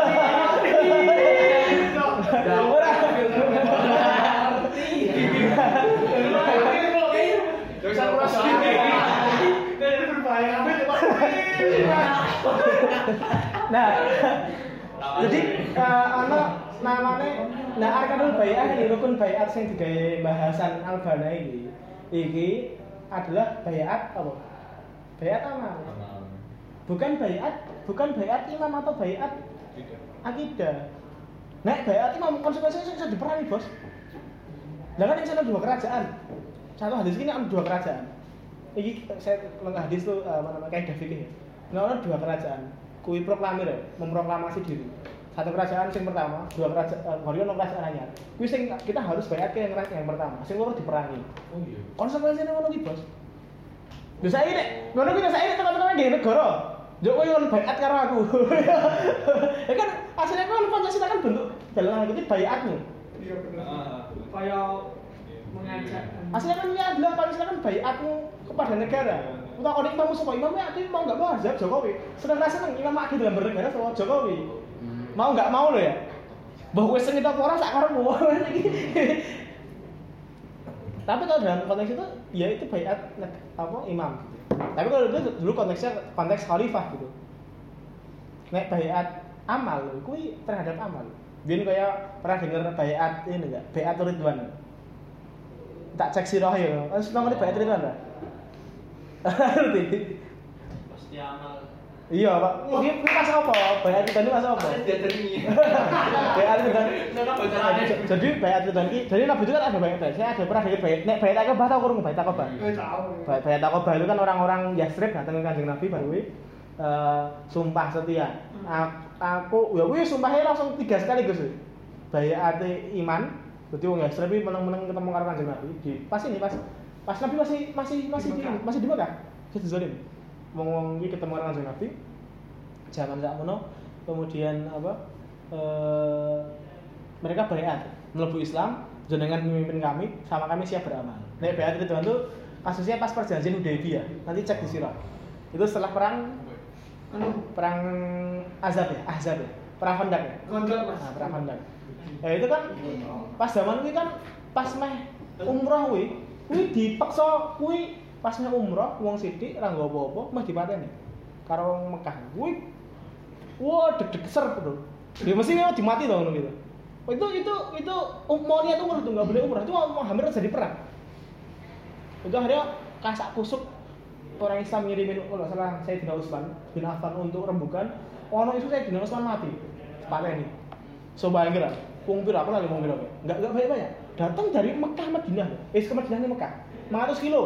Nah, jadi eh, ana namanya nah arkanul bai'ah ini rukun bai'at sing digawe bahasan albana iki. Iki adalah bai'at apa? Bai'at amal. Bukan bai'at, bukan bai'at imam atau bai'at akidah. Nek bai'at imam konsekuensinya bisa diperangi, Bos. Lah kan ini dua kerajaan. Satu hadis ini ada dua kerajaan. Iki saya lengkap hadis tuh eh, apa namanya kayak fikih. Nah, ada dua kerajaan. Kui proklamir ya, memproklamasi diri. Satu kerajaan sing pertama, dua kerajaan, uh, ono kerajaan anyar. Kui sing kita harus bayar ke yang kerajaan yang pertama. Sing loro diperangi. Oh iya. Konsekuensinya ngono ki, Bos. Lho saya ini, ngono ki saya ini teman-teman di negara. Yo kowe ngono bayat karo aku. ya kan aslinya kan Pancasila kan bentuk dalam hal ini bayatmu. Iya benar. Ah, Kayak mengajak. Aslinya kan ini adalah Pancasila kan bayatmu kepada negara. Utang orang imam sapa imamnya aku mau nggak mau azab Jokowi. Seneng rasa seneng imam aku dalam bernegara sama Jokowi. Mau nggak mau lo ya. Bahwa sengit apa ora sak karepmu. Tapi kalau dalam konteks itu ya itu bayat apa imam. Tapi kalau itu dulu konteksnya konteks khalifah gitu. Nek bayat amal, kuwi terhadap amal. Biar kayak pernah denger bayat ini enggak? Bayat Ridwan. Tak cek sirah ya. Wis nang bayat Ridwan lah. Ngerti? Pasti amal. Iya, Pak. Ini ini pas apa? Bayat itu pas apa? Kan. Nggak bocorannya. Jadi bayat itu kan jadi Nabi itu kan ada bayat. Saya ada pernah dari bayat. Nek bayat Akobah tahu kurung bayat Akobah. Eh, tahu. Bayat bayat Akobah itu kan orang-orang Yasrib datang ke kanjeng Nabi baru kuwi, eh, sumpah setia. A- Aku ya kuwi sumpahnya langsung tiga sekali Gus. Bayat iman. Jadi wong Yasrib iki meneng-meneng ketemu karo kanjeng Nabi. Di pas ini pas pas Nabi masih masih masih di, masih di Mekah. Jadi zalim. Wong-wong iki ketemu karo kanjeng Nabi. Zaman sakmono kemudian apa? eh, mereka bayat melebu Islam jenengan memimpin kami sama kami siap beramal. Nek bayat itu itu kasusnya pas perjanjian Hudaybiyah. Nanti cek di sirah. Itu setelah perang Anu, perang Azab ya, Ahzab ya. Perang Khandaq ya. mas. Nah, perang Khandaq. Ya itu kan pas zaman kuwi kan pas meh umroh kuwi, kuwi dipaksa kuwi pas meh umroh wong sithik ora nggo apa-apa meh dipateni karo wong Mekah. Kuwi wah deg-deg ser tuh. Ya mesti memang dimati dong ngono gitu. Oh, itu itu itu um, mau niat umroh tuh nggak boleh umroh itu mau hampir jadi perang. Itu akhirnya kasak kusuk orang Islam ngirimin kalau nggak salah Sayyidina Utsman bin Affan untuk rembukan ono isu Sayyidina Utsman mati pateni so bayangin lah wong pira? Apa lagi wong pira? Enggak enggak banyak banyak datang dari Mekah Madinah eh ke Madinah ini Mekah. 500 kilo.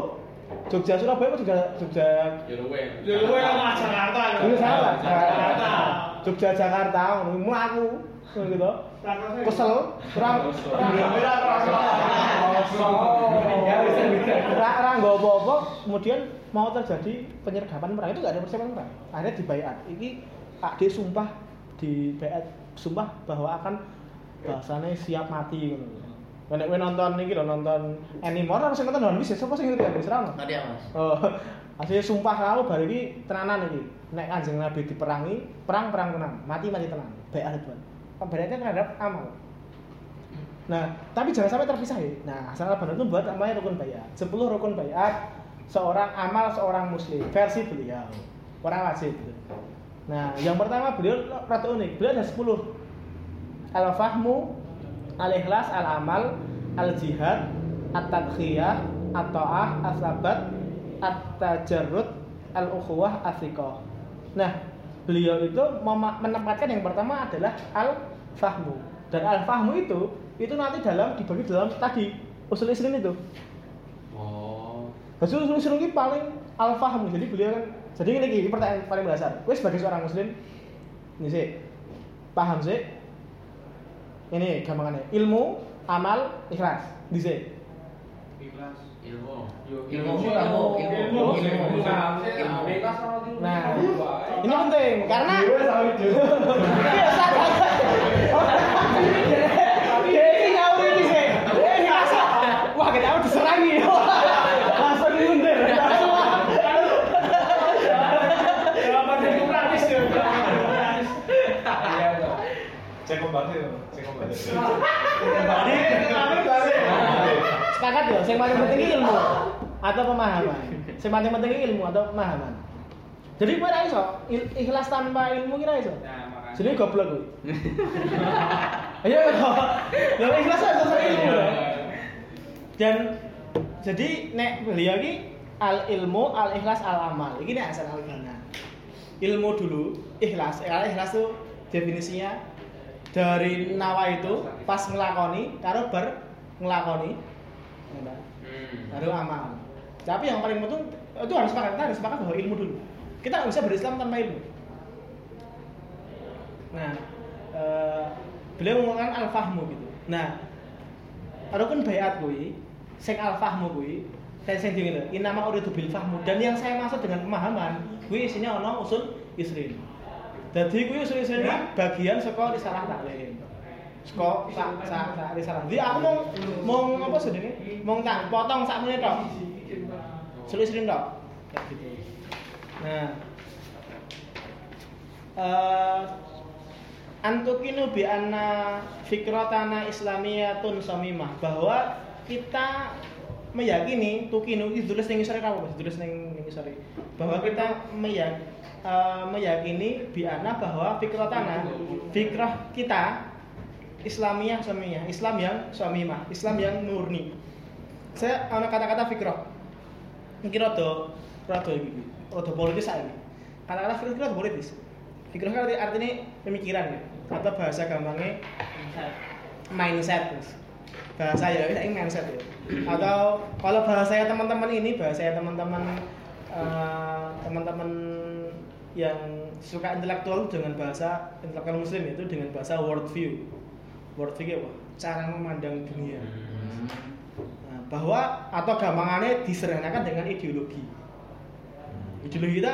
Jogja Surabaya apa Jogja? Jogja. Ya luwe. Ya Jakarta. Ini salah. Jakarta. Jogja Jakarta. Ngono mlaku gitu. Kesel. Kurang Ra nggak apa-apa, kemudian mau terjadi penyergapan perang. Itu nggak ada persiapan perang. Akhirnya dibayat. Ini Pak D sumpah di bayat sumpah bahwa akan bahasanya siap mati gitu. Nek kowe nonton iki lho nonton Animor harus nonton One Piece sapa sing ngerti One Piece ra ono? Tadi ya mas. Oh, aslinya sumpah lalu bari iki tenanan iki. Nek Kanjeng Nabi diperangi, perang-perang tenan, mati-mati tenan. Bayat Ridwan. Pembayatnya terhadap amal. Nah, tapi jangan sampai terpisah ya. Nah, Hasan al-Banna itu buat namanya rukun bayat. 10 rukun bayat seorang amal seorang muslim versi beliau. Orang wajib gitu. Nah, yang pertama beliau rada unik. Beliau ada 10. Al-fahmu, al-ikhlas, al-amal, al-jihad, at-tadkhiyah, at-ta'ah, as-sabat, at-tajarrud, al-ukhuwah, as-siqah. Nah, beliau itu menempatkan yang pertama adalah al-fahmu. Dan al-fahmu itu itu nanti dalam dibagi dalam tadi usul isrin itu. Oh. Usul usul isrin ini paling al-fahmu. Jadi beliau kan jadi ini, ini pertanyaan paling dasar. Gue sebagai seorang muslim ini sih paham sih ini gampangannya ilmu amal ikhlas di sini Ikhlas. Ilmu. Ilmu, Ilmu, ilmu, ilmu. Nah, ini penting karena Iya, tahu itu. Iya, sadar. Dia ini ngawur ini sih. Dia ini rasa, wah kita harus diserangi. Langsung mundur. Langsung Jawaban demokratis ya. demokratis. Iya, Bang. Cek kembali ya, cek kembali. Jadi, kami balik. Sepakat ya. Yang paling penting ilmu atau pemahaman. Yang paling penting ilmu atau pemahaman. Jadi gue iso ikhlas tanpa ilmu kira iso. Makanya. Jadi goblok gue. Ayo kok. Lo ikhlas aja sama ilmu. Iya. ya. Dan jadi nek beliau ini al ilmu al ikhlas al amal. Ini nek asal al Ilmu dulu, ikhlas. Kalau ikhlas tuh definisinya dari nawa itu pas ngelakoni karo ber ngelakoni Hmm. baru amal. Tapi yang paling penting itu harus sepakat, kita harus sepakat bahwa ilmu dulu. Kita nggak bisa berislam tanpa ilmu. Nah, eh, beliau mengatakan al-fahmu gitu. Nah, rukun bayat kuwi, sing al-fahmu kuwi, saya sing ngene, inama uridu bil fahmu dan yang saya maksud dengan pemahaman, kuwi isinya ono usul isrin. Jadi kuwi usul isrin ini bagian saka risalah taklim. Saka sak sak sak risalah. Jadi aku mau mau apa sedene? Mau tak potong sak menit tok. Usul isrin tok. Kayak gitu. Nah, eh antukinu bi anna fikratana islamiyatun samimah bahwa kita meyakini tukinu itu tulis ning isore apa Mas? tulis ning ning isore bahwa kita meyak, eh, meyakini bi anna bahwa fikratana fikrah kita Islamiyah samimah Islam yang samimah Islam yang murni. Saya ana kata-kata fikrah. Mungkin rada iki rada politis saiki. Kata-kata fikrah itu politis. Fikrah kan arti- artinya pemikiran ya atau bahasa gampangnya mindset bahasa ya ini mindset ya. Atau kalau bahasa teman-teman ini bahasa teman-teman eh, teman-teman yang suka intelektual dengan bahasa intelektual muslim itu dengan bahasa world view world view apa? Cara memandang dunia. Nah, bahwa atau gampangannya disederhanakan dengan ideologi. Ideologi kita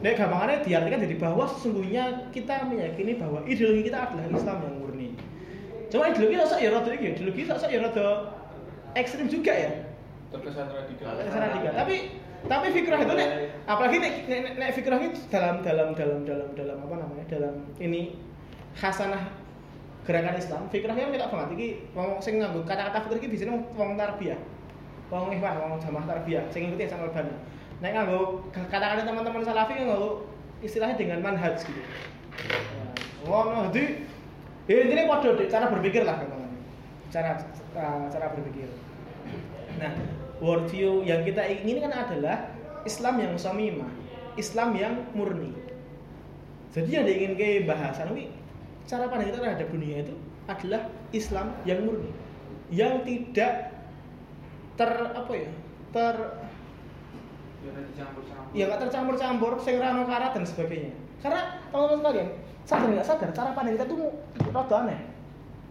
Nek gampangannya diartikan jadi bahwa sesungguhnya kita meyakini bahwa ideologi kita adalah Islam yang murni. Cuma ideologi tak ya rada iki, ideologi tak ya rada ekstrim juga ya. terkesan radikal. Terkesan radikal. Tapi tapi fikrah itu nek apalagi nek nek, nek, fikrah itu dalam dalam dalam dalam dalam apa namanya? dalam ini khasanah gerakan Islam, fikrahnya kita banget iki wong sing nganggo kata-kata fikir iki biasanya wong- tarbiyah. Wong ihwan, wong jamaah tarbiyah sing ngikuti sama Albani. Nek nganggo kata-kata teman-teman salafi nganggo istilahnya dengan manhaj gitu. Wong jadi ya intinya podo deh, cara berpikir lah cara cara berpikir. Nah, worldview yang kita ingin kan adalah Islam yang samimah, Islam yang murni. Jadi yang diingin ke bahasan ini cara pandang kita terhadap dunia itu adalah Islam yang murni, yang tidak ter apa ya ter Ya ya nggak tercampur-campur sing rano karat dan sebagainya. Karena teman-teman sekalian sadar nggak sadar cara pandang kita tuh rada aneh.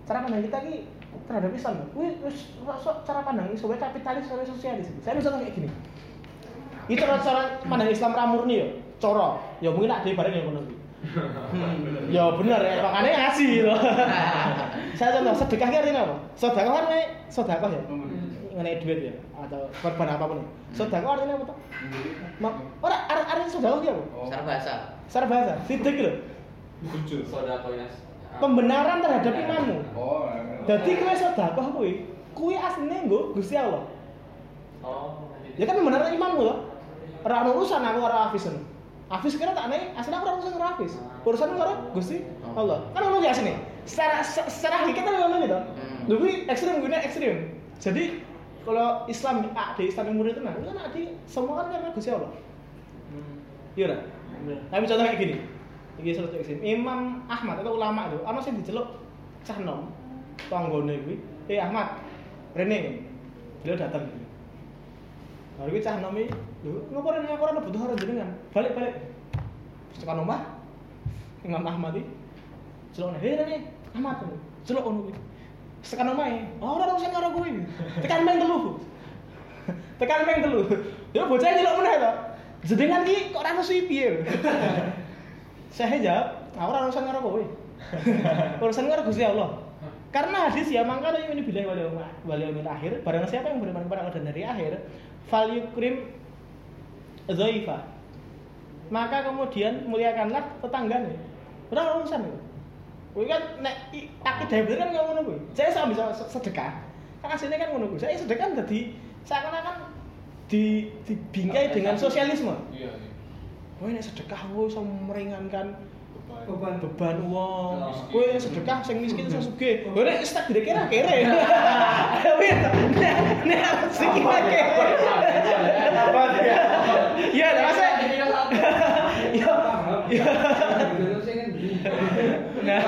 Cara pandang kita ki terhadap Islam wih wis cara pandang sebagai kapitalis sebagai sosialis saya bisa kayak gini itu cara cara pandang Islam ramurni ya coro ya mungkin ada bareng yang. Hmm, ya bener ya makanya ngasih gitu saya contoh sedekah ki artinya apa sedekah kan sedekah ya mengenai duit ya atau korban apa pun ya. Sedekah artinya apa tuh? Ma, ora ar artinya sedekah ki apa? Secara bahasa. Secara bahasa, sidik lho. jujur Pembenaran terhadap imanmu. Oh. Jadi kowe sedekah kuwi, kuwi asline nggo Gusti Allah. Oh. Ya kan pembenaran imanmu loh. Ora urusan aku karo Hafiz. ngono. Hafiz kira tak nih, asline aku ora urusan karo Hafiz. Urusan karo Gusti Allah. Kan ngono ya asline. Secara se- secara kan ngono gitu. Hmm. Lho kuwi ekstrem kuwi ekstrem. Jadi kalau Islam ah, di Islam yang murni itu nah, itu kan di semua kan karena Gusti Allah. Iya ora? Tapi contoh kayak gini. Iki salah satu ekstrem. Imam Ahmad atau ulama itu, ana sing diceluk cah nom. Tanggone kuwi, "Eh Ahmad, Rene." Beliau datang gitu. Nah, iki cah nom iki, "Lho, ngopo rene butuh orang jenengan?" Balik-balik. Tekan omah. Imam Ahmad iki celuk "Hei Rene, Ahmad." Celuk ngono kuwi. Terus tekan omahe, "Oh, ora urusan karo kowe." Tekan ping telu. Tekan ping telu. Ya bocah nyeluk meneh to. Jenengan ki kok ora nusui piye? Saya jawab, aku ora urusan karo kowe. urusan karo Gusti Allah. Karena hadis ya mangka ini bilang wali wali yaumil akhir, barang siapa yang beriman kepada Allah dan hari akhir, fal yukrim dhaifa. Maka kemudian muliakanlah tetangganya. Ora urusan itu. Kuwi kan nek akidah bener kan ngono kuwi. Saya sama bisa sedekah. Kan aslinya kan ngono kuwi. Saya sedekah dadi seakan-akan di dibingkai dengan sosialisme. iya iya Kowe nek sedekah kowe iso meringankan Beban. beban uang. Kowe nek sedekah sing miskin iso sugih. Kowe nek stak dire kira kere. Kowe nek nek harus kira kere. apa dia Iya, nek masa Iya. Iya. Nah,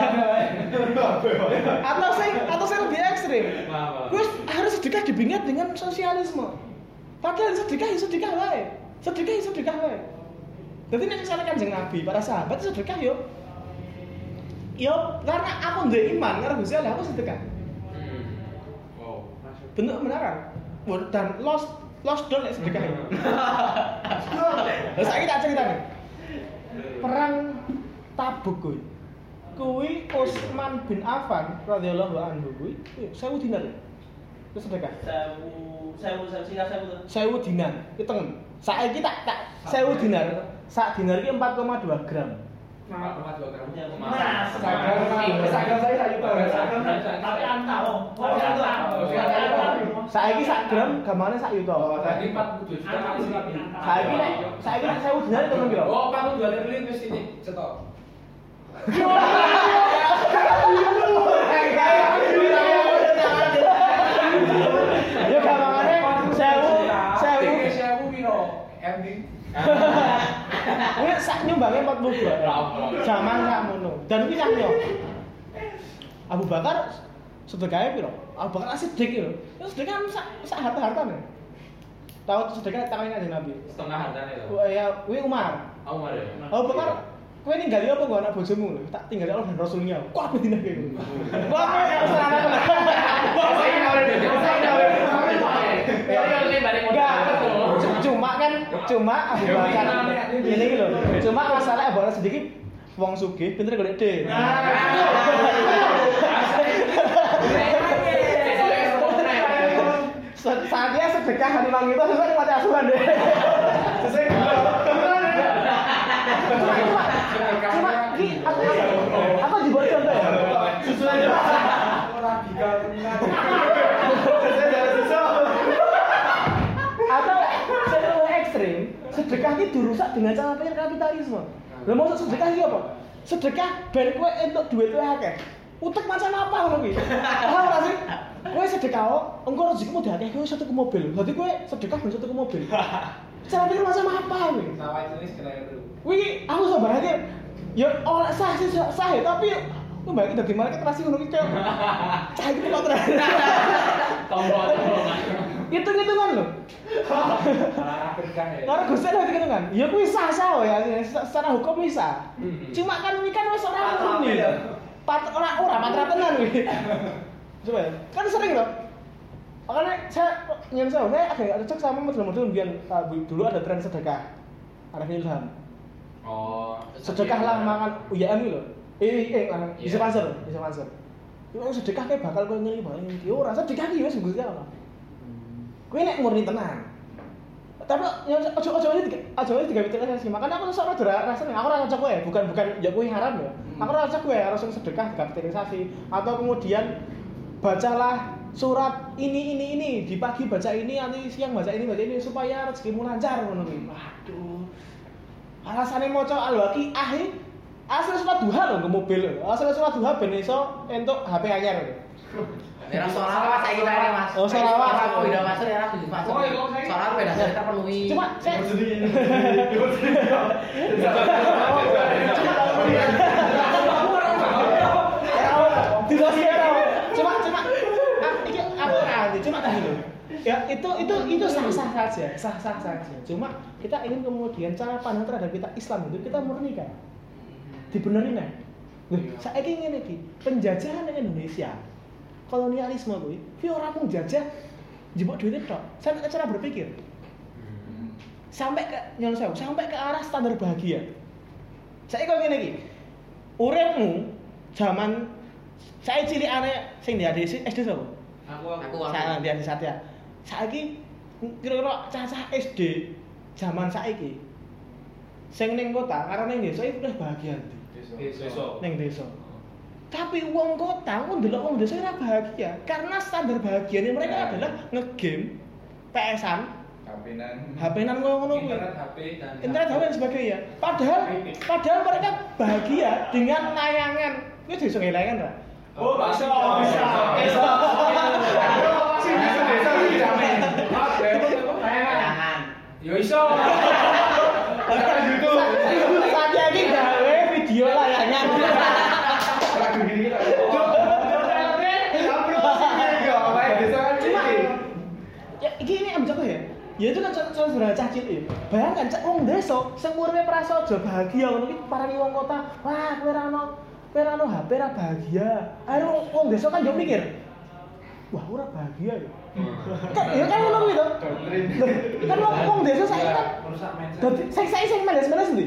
atau sing atau sing lebih ekstrim. Kowe harus sedekah dibingat dengan sosialisme. Padahal sedekah ya sedekah wae. Sedekah ya sedekah wae. Jadi nek misalnya kanjeng Nabi, para sahabat sedekah yo. Yo karena aku ndek iman karo Gusti Allah aku sedekah. wow Bentuk kebenaran. Bon- Dan lost lost doll nek sedekah. yo. Lah saiki tak ceritane. Perang Tabuk kuwi. Kuwi Utsman bin Affan radhiyallahu anhu kuwi 1000 dinar. Terus sedekah. Sewu, sewu, sewu, singkat sewu tuh. Sewu dinar, hitung. Saiki tak tak sewu dinar. Sak dinar iki 4,2 gram. Mas, Sagam saya saya Tapi angka loh. Oh, angka. Saiki sak gram gamane sak yuta. Oh, tadi 47 juta kali berapa? sini. Saiki nek saiki nek sewu dinar hitung piro? Oh, 42 triliun ke sini. Cetok gamane sewu sewu. Sewu piro? Ending. Kuwi sak nyum timbangnya 42. Zaman sakmono. Dan kuwi yo. Abu Bakar sedekahnya piro? Abu Bakar asidik yo. Ya sedekah sak sak harta-hartane. Tahu sedekah tangan kanjeng Nabi. Setengah hartanya itu. Wah, Ya, kuwi Umar. Aku Umar ya. Abu Bakar Kowe ninggali apa gua anak bojomu lho? Tak tinggali Allah dan Rasulnya. Kok aku dina kowe. Wah, kowe ya serana Enggak, cu- cuma kan cuma Abu Bakar ini gitu. Cuma masalah Abu Bakar sedikit wong sugih pinter golek D. Saatnya sedekah hari mang itu sesuai mati asuhan deh. Sesuai Cuma cuma aku aku contoh ya. Sesuai atau saya lebih ekstrim sedekah itu dirusak dengan cara pikir kapitalisme. Lo mau sedekah itu apa? Sedekah ben kue untuk duit kue akeh. Utek macam apa ngono ki paham ora sih? Kue sedekah oh engko rezekimu diakeh kue satu ke mobil. Berarti kue sedekah ben satu ke mobil. Cara pikir macam apa kuwi Sawah itu wis kena itu. Wih, aku sebenarnya ya oleh sah sih sah sah ya, tapi lu balik dari mana kita kasih ngono iki kayak cah gitu kok terus. Tombol tombol. Hitung hitungan lo. Malah berkah ya. Karena gue sadar hitung hitungan. Ya kuwi sah sah ya, secara hukum bisa. Cuma kan ini kan wis ora murni. Pat ora ora patra tenan kuwi. Coba ya. kan sering loh. Makanya saya nyuruh saya, saya agak cocok sama model-model biar uh, dulu ada tren sedekah. Ada ilham. Oh. sedekah lah mangan UYM lho. Eh eh lah Iya. bisa sponsor, bisa sponsor. Yo sedekah kayak bakal kowe ngeli bae iki ora sedekah iki wis Kowe nek murni tenan. Tapi ya ojo ojo aja tiga ojo aja tiga pitik sih. Makanya aku sok ora rasane aku ora kowe, bukan bukan ya kowe haram ya. Aku ora ngajak kowe harus sedekah kapitalisasi atau kemudian bacalah surat ini ini ini di pagi baca ini nanti siang baca ini baca ini supaya rezekimu lancar ngono kuwi. Waduh. Alasannya mau coba al-waqi'ah asli surat duha lho ke mobil. Asli surat duha ben iso entuk HP anyar. Daerah Solawat saya kita ini mas. Oh, Solawat. Kalau beda masuk daerah tujuh masuk. Oh, iya, Solawat beda saya terpenuhi. Cuma saya cuma cuma ah, iki aku nanti cuma loh ya itu itu itu sah sah saja sah sah saja cuma kita ingin kemudian cara pandang terhadap kita Islam itu kita murni kan dibenerin kan saya ingin ini penjajahan di Indonesia kolonialisme kuwi kuwi ora mung jajah jebok duitnya tok. Sampai ke cara berpikir. Sampai ke nyolong sewu, sampai ke arah standar bahagia. Saya kok ngene iki. Uripmu zaman saya cilik aneh sing di SD SD sapa? Aku Aku saya aku. di SD Satya. Saiki kira-kira cacah SD zaman saiki sing ning kota karo ning desa iki udah bahagia. Ndi Besok. ning desa tapi uang kota aku ndelok wong desa ora bahagia karena standar bahagianya mereka Nah. adalah ngegame PS-an Kampinan. HP-nan ngono kuwi Internet HP dan internet HP dan sebagainya. Padahal padahal mereka bahagia dengan layangan. Itu bisa ngilangan ra? Oh, bisa, bisa. Bisa. Sing bisa jamin. Apa? Jangan. Yo iso. YouTube. Saya ini gawe video layangan. Lagu gini lah. Cuma ya gini am jatuh ya. Ya itu kan contoh sederhana cah cilik. ya. Bayangkan cak wong desa sing uripe prasaja bahagia ngono iki parani wong kota. Wah, kowe ra ono kowe ra ono HP ra bahagia. Ayo wong desa kan yo mikir. Wah, ora bahagia ya. Kan ya kan ngono kuwi to. Kan wong wong desa saiki kan mindset. Dadi sing saiki sing mendes-mendes ndi?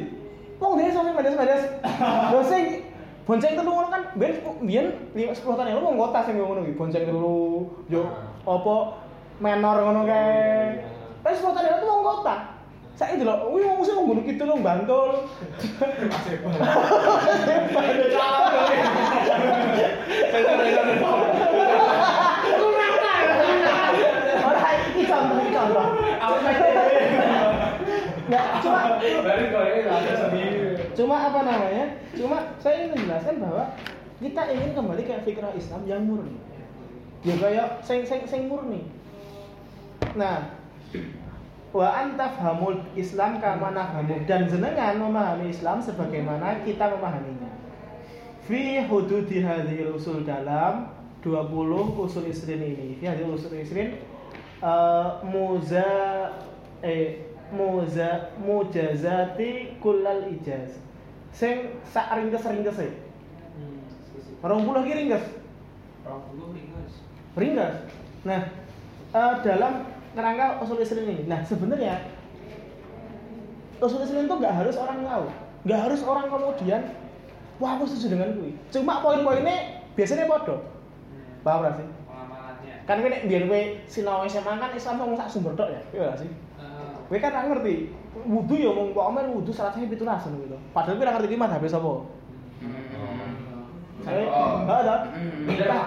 Wong desa sing mendes-mendes. Lho sing bonceng telu ngono kan biyen 5 10 tahun yang lalu wong kota sing ngono iki, bonceng telu yo apa menor ngono kae. Wis 10 tahun yang lalu wong kota. Saiki delok, wih wong sing nggono kidul wong Bantul. Cuma cuma apa namanya cuma saya ingin menjelaskan bahwa kita ingin kembali ke fikrah Islam yang murni ya kayak sing sing sing murni nah wa antafhamul Islam kama nafhamu dan jenengan memahami Islam sebagaimana kita memahaminya. Fi hududi hadhil usul dalam 20 usul isrin ini. Fi hadhil usul isrin eh, muza eh muza mujazati kullal ijaz. Sing sak ringkes-ringkes e. Rong puluh ki ringkes. Ringkas. Nah, eh, dalam kerangka usul islam ini, nah sebenarnya usul islam itu nggak harus orang tahu, nggak harus orang kemudian, wah aku setuju dengan gue. Cuma poin-poinnya biasanya podo. Paham gak sih? Kan gue biar gue sinau SMA kan Islam ngomong sak sumber tok ya, iya gak sih? Gue kan nggak ngerti. Wudhu ya ngomong kok amen wudhu salatnya pitulas gitu. Padahal gue nggak ngerti gimana habis apa. Enggak ada. Nikah,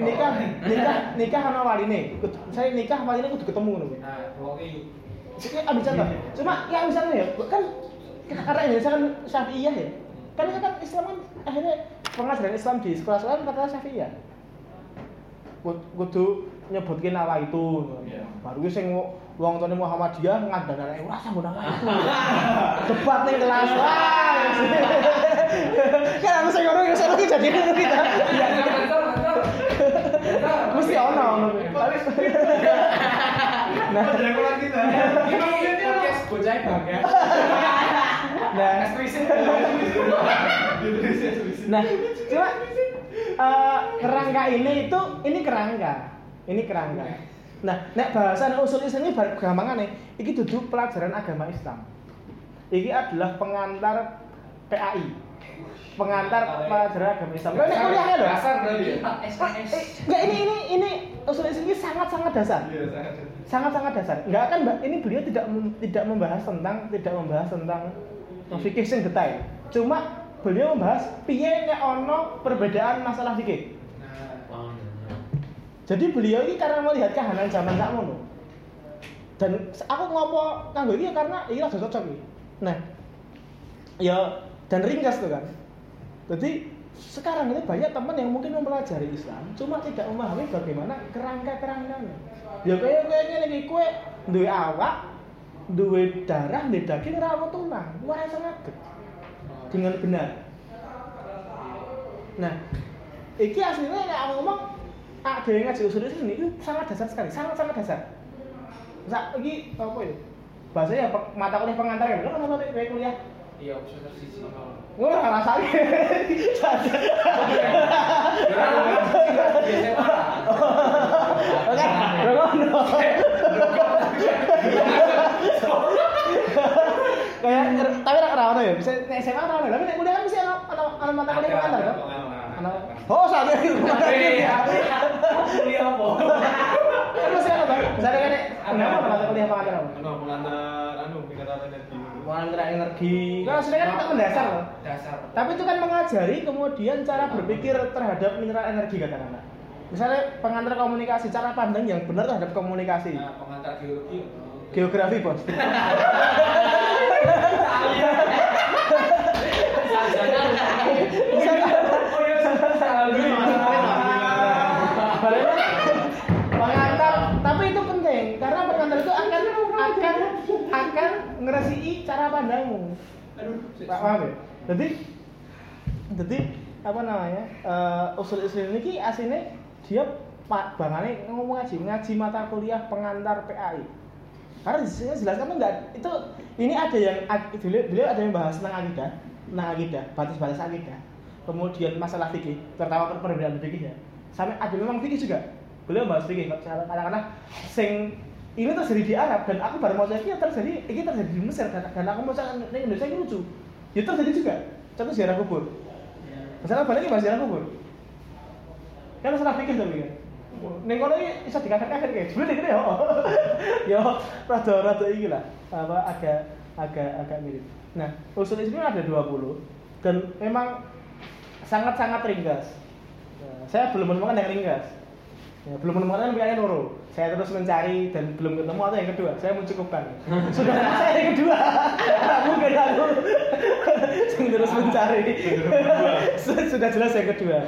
nikah, nikah, nikah sama wali nih. Saya nikah sama wali kudu ketemu nih. Nah. Ini ambil contoh. Cuma ya misalnya ya, kan karena Indonesia kan Syafi'iyah ya. Kan kan Islam kan akhirnya pengajaran Islam di sekolah-sekolah kan kata Syafi'iyah. Kud- Kudu nyebutkin nama itu. Iya. Baru gue sing wong tuane Muhammadiyah ngadan anak ora sambut nama itu. Debat ning kelas. Wah. Kan aku sing ngono ya saya jadi ngono kita. Iya. Mesti ono ono. Tapi Nah, kita. Ini podcast bocah bangga. nah, Nah, cuma eh, kerangka ini itu ini kerangka, ini kerangka. Nah, nek bahasan usul Islam ini bar- gampangan nih, iki duduk pelajaran agama Islam. Iki adalah pengantar PAI, pengantar pelajaran agama Islam. Nek kuliahnya loh. Dasar berarti ya. Eh, Enggak ini ini ini usul ini sangat sangat dasar Iya, sangat. sangat sangat dasar. Enggak akan Mbak, ini beliau tidak tidak membahas tentang tidak membahas tentang fikih sing detail. Cuma beliau membahas piye nek ono perbedaan masalah fikih. Jadi beliau ini karena melihat kahanan zaman sak ngono. Dan aku ngopo kanggo iki ya karena iki rada cocok iki. Nah, ya dan ringkas tuh kan. Jadi sekarang ini banyak teman yang mungkin mempelajari Islam, cuma tidak memahami bagaimana kerangka-kerangkanya. Ya kayak kayak ngene iki kowe duwe awak, duwe darah, duwe daging ora ono tulang. Wah sangat dengan benar. Nah, iki aslinya nek aku ngomong ah dhewe ngaji usul ini itu sangat dasar sekali, sangat sangat dasar. Sa iki apa ya? Bahasanya mata kuliah pengantar kan, kan mata kuliah. Iya, bisa tersisi. Gue ora. Kayak tapi ora ora ya, bisa nek SMA ora ono, tapi nek kuliah kan mesti ono ono ono mata kuliah kan? Oh, saat ini Kuliah apa? Kan mesti ono Bang. Misalnya kan nek ono mata kuliah apa? Anu pengantar anu pengantar energi. Pengantar energi. Kan maksudnya kan kita mendasar loh. Dasar. Tapi itu kan mengajari kemudian cara berpikir terhadap mineral energi katakanlah. Misalnya pengantar komunikasi, cara pandang yang benar terhadap komunikasi. Nah, pengantar geologi. Geografi, Bos. Baliknya, pengantar, tapi itu penting karena pengantar itu akan akan akan ngeresiki cara pandangmu. Pak paham ya? Jadi jadi apa namanya? eh, usul Islam ini aslinya dia pak bangane ngomong ngaji ngaji mata kuliah pengantar PAI. Karena di sini jelaskan tuh enggak itu ini ada yang beliau, beliau ada yang bahas tentang akidah, tentang akidah, batas-batas akidah. Kemudian masalah fikih, terutama per- perbedaan fikih ya. Sampai ada memang fikih juga. Beliau bahas fikih kadang-kadang sing ini terjadi di Arab dan aku baru mau ini terjadi ini terjadi di Mesir dan, dan aku mau di Indonesia ini lucu. Ya terjadi juga. Contoh ziarah kubur. Misalnya balik bahas ziarah kubur. Kan masalah fikih tapi kan. Ning kono iki iso dikakek-kakek kayak jebule iki yo. Yo rada-rada iki lah. Apa agak agak agak mirip. Nah, usul Islam ada 20 dan memang sangat-sangat ringkas. Nah, saya belum menemukan yang ringkas. Ya, belum menemukan yang loro. Saya terus mencari dan belum ketemu atau yang kedua. Saya mencukupkan. Sudah saya yang kedua. Mungkin aku yang terus mencari. sudah jelas yang kedua.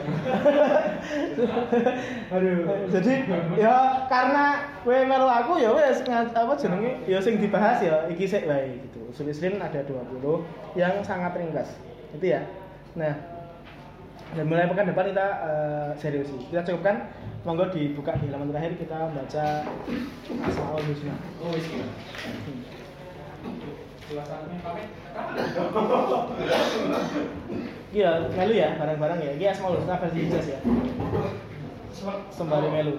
Aduh, jadi ya karena kowe melu aku ya wes apa jenenge ya sing dibahas ya iki sik wae gitu. Usul Isrin ada 20 yang sangat ringkas. Itu ya. Nah, dan mulai pekan depan kita eh, serius sih. Kita cukupkan monggo dibuka di halaman terakhir kita baca Asmaul Husna. Oh. Iya, melu ya, barang-barang ya. Iya, Asmaul Husna versi hijaz ya. Sembari melu.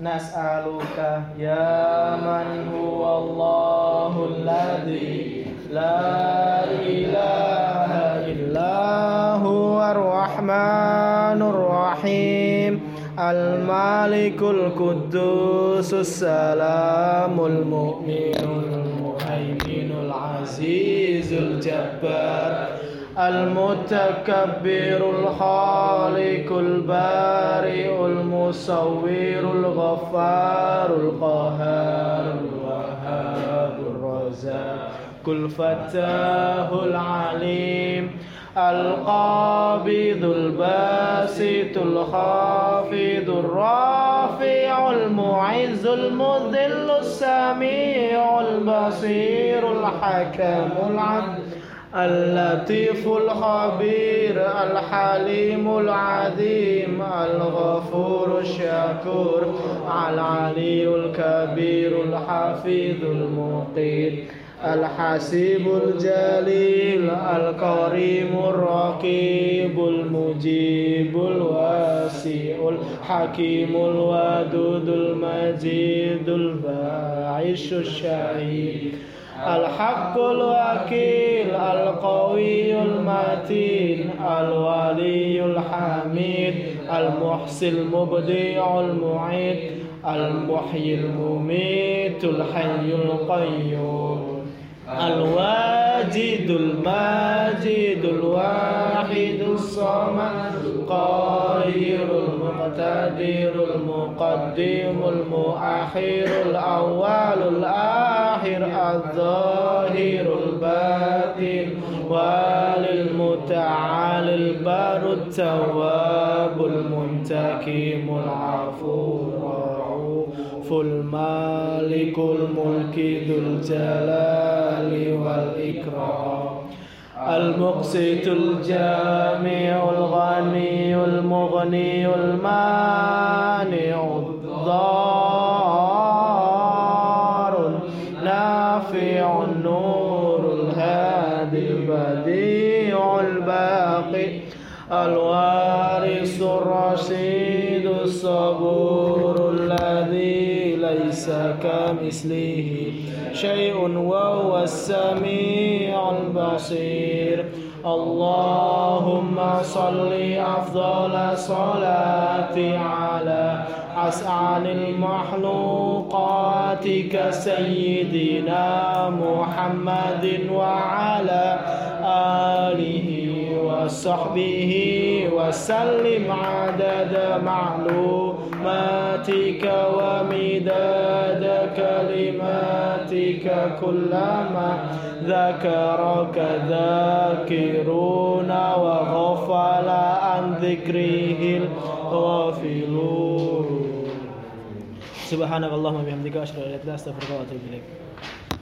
Nas'aluka ya man huwallahu alladhi la ilaha الرحمن الرحيم. الملك القدوس السلام المؤمن المهيمن العزيز الجبار. المتكبر الخالق البارئ المصور الغفار القهار الوهاب الرزاق. الفتاه العليم. القابض الباسط الخافض الرافع المعز المذل السميع البصير الحكم العدل اللطيف الخبير الحليم العظيم الغفور الشكور العلي الكبير الحفيظ المقيت الحسيب الجليل الكريم الرقيب المجيب الواسع الحكيم الودود المجيد الباعث الشهيد. الحق الوكيل القوي المتين الولي الحميد المحصي المبدع المعيد المحيي المميت الحي القيوم. الواجد الماجد الواحد الصمد القاهر المقتدر المقدم المؤخر الأول الآخر الظاهر الباطن والي المتعال البر التواب المنتكم العفو الرؤوف المالك الملك ذو الجلال والإكرام المقسط الجامع الغني المغني المانع الضار النافع النور الهادي البديع الباقي الوارث الرشيد الصبور ليس كمثله شيء وهو السميع البصير. اللهم صل أفضل صلاة على أسعد المخلوقات كسيدنا محمد وعلى آله وصحبه وسلم عدد معلوماتك ومداد كلماتك كلما ذكرك ذاكرون وغفل عن ذكره الغافلون. سبحانك اللهم وبحمدك أشهد أن لا إله إلا أنت أستغفرك وأتوب إليك.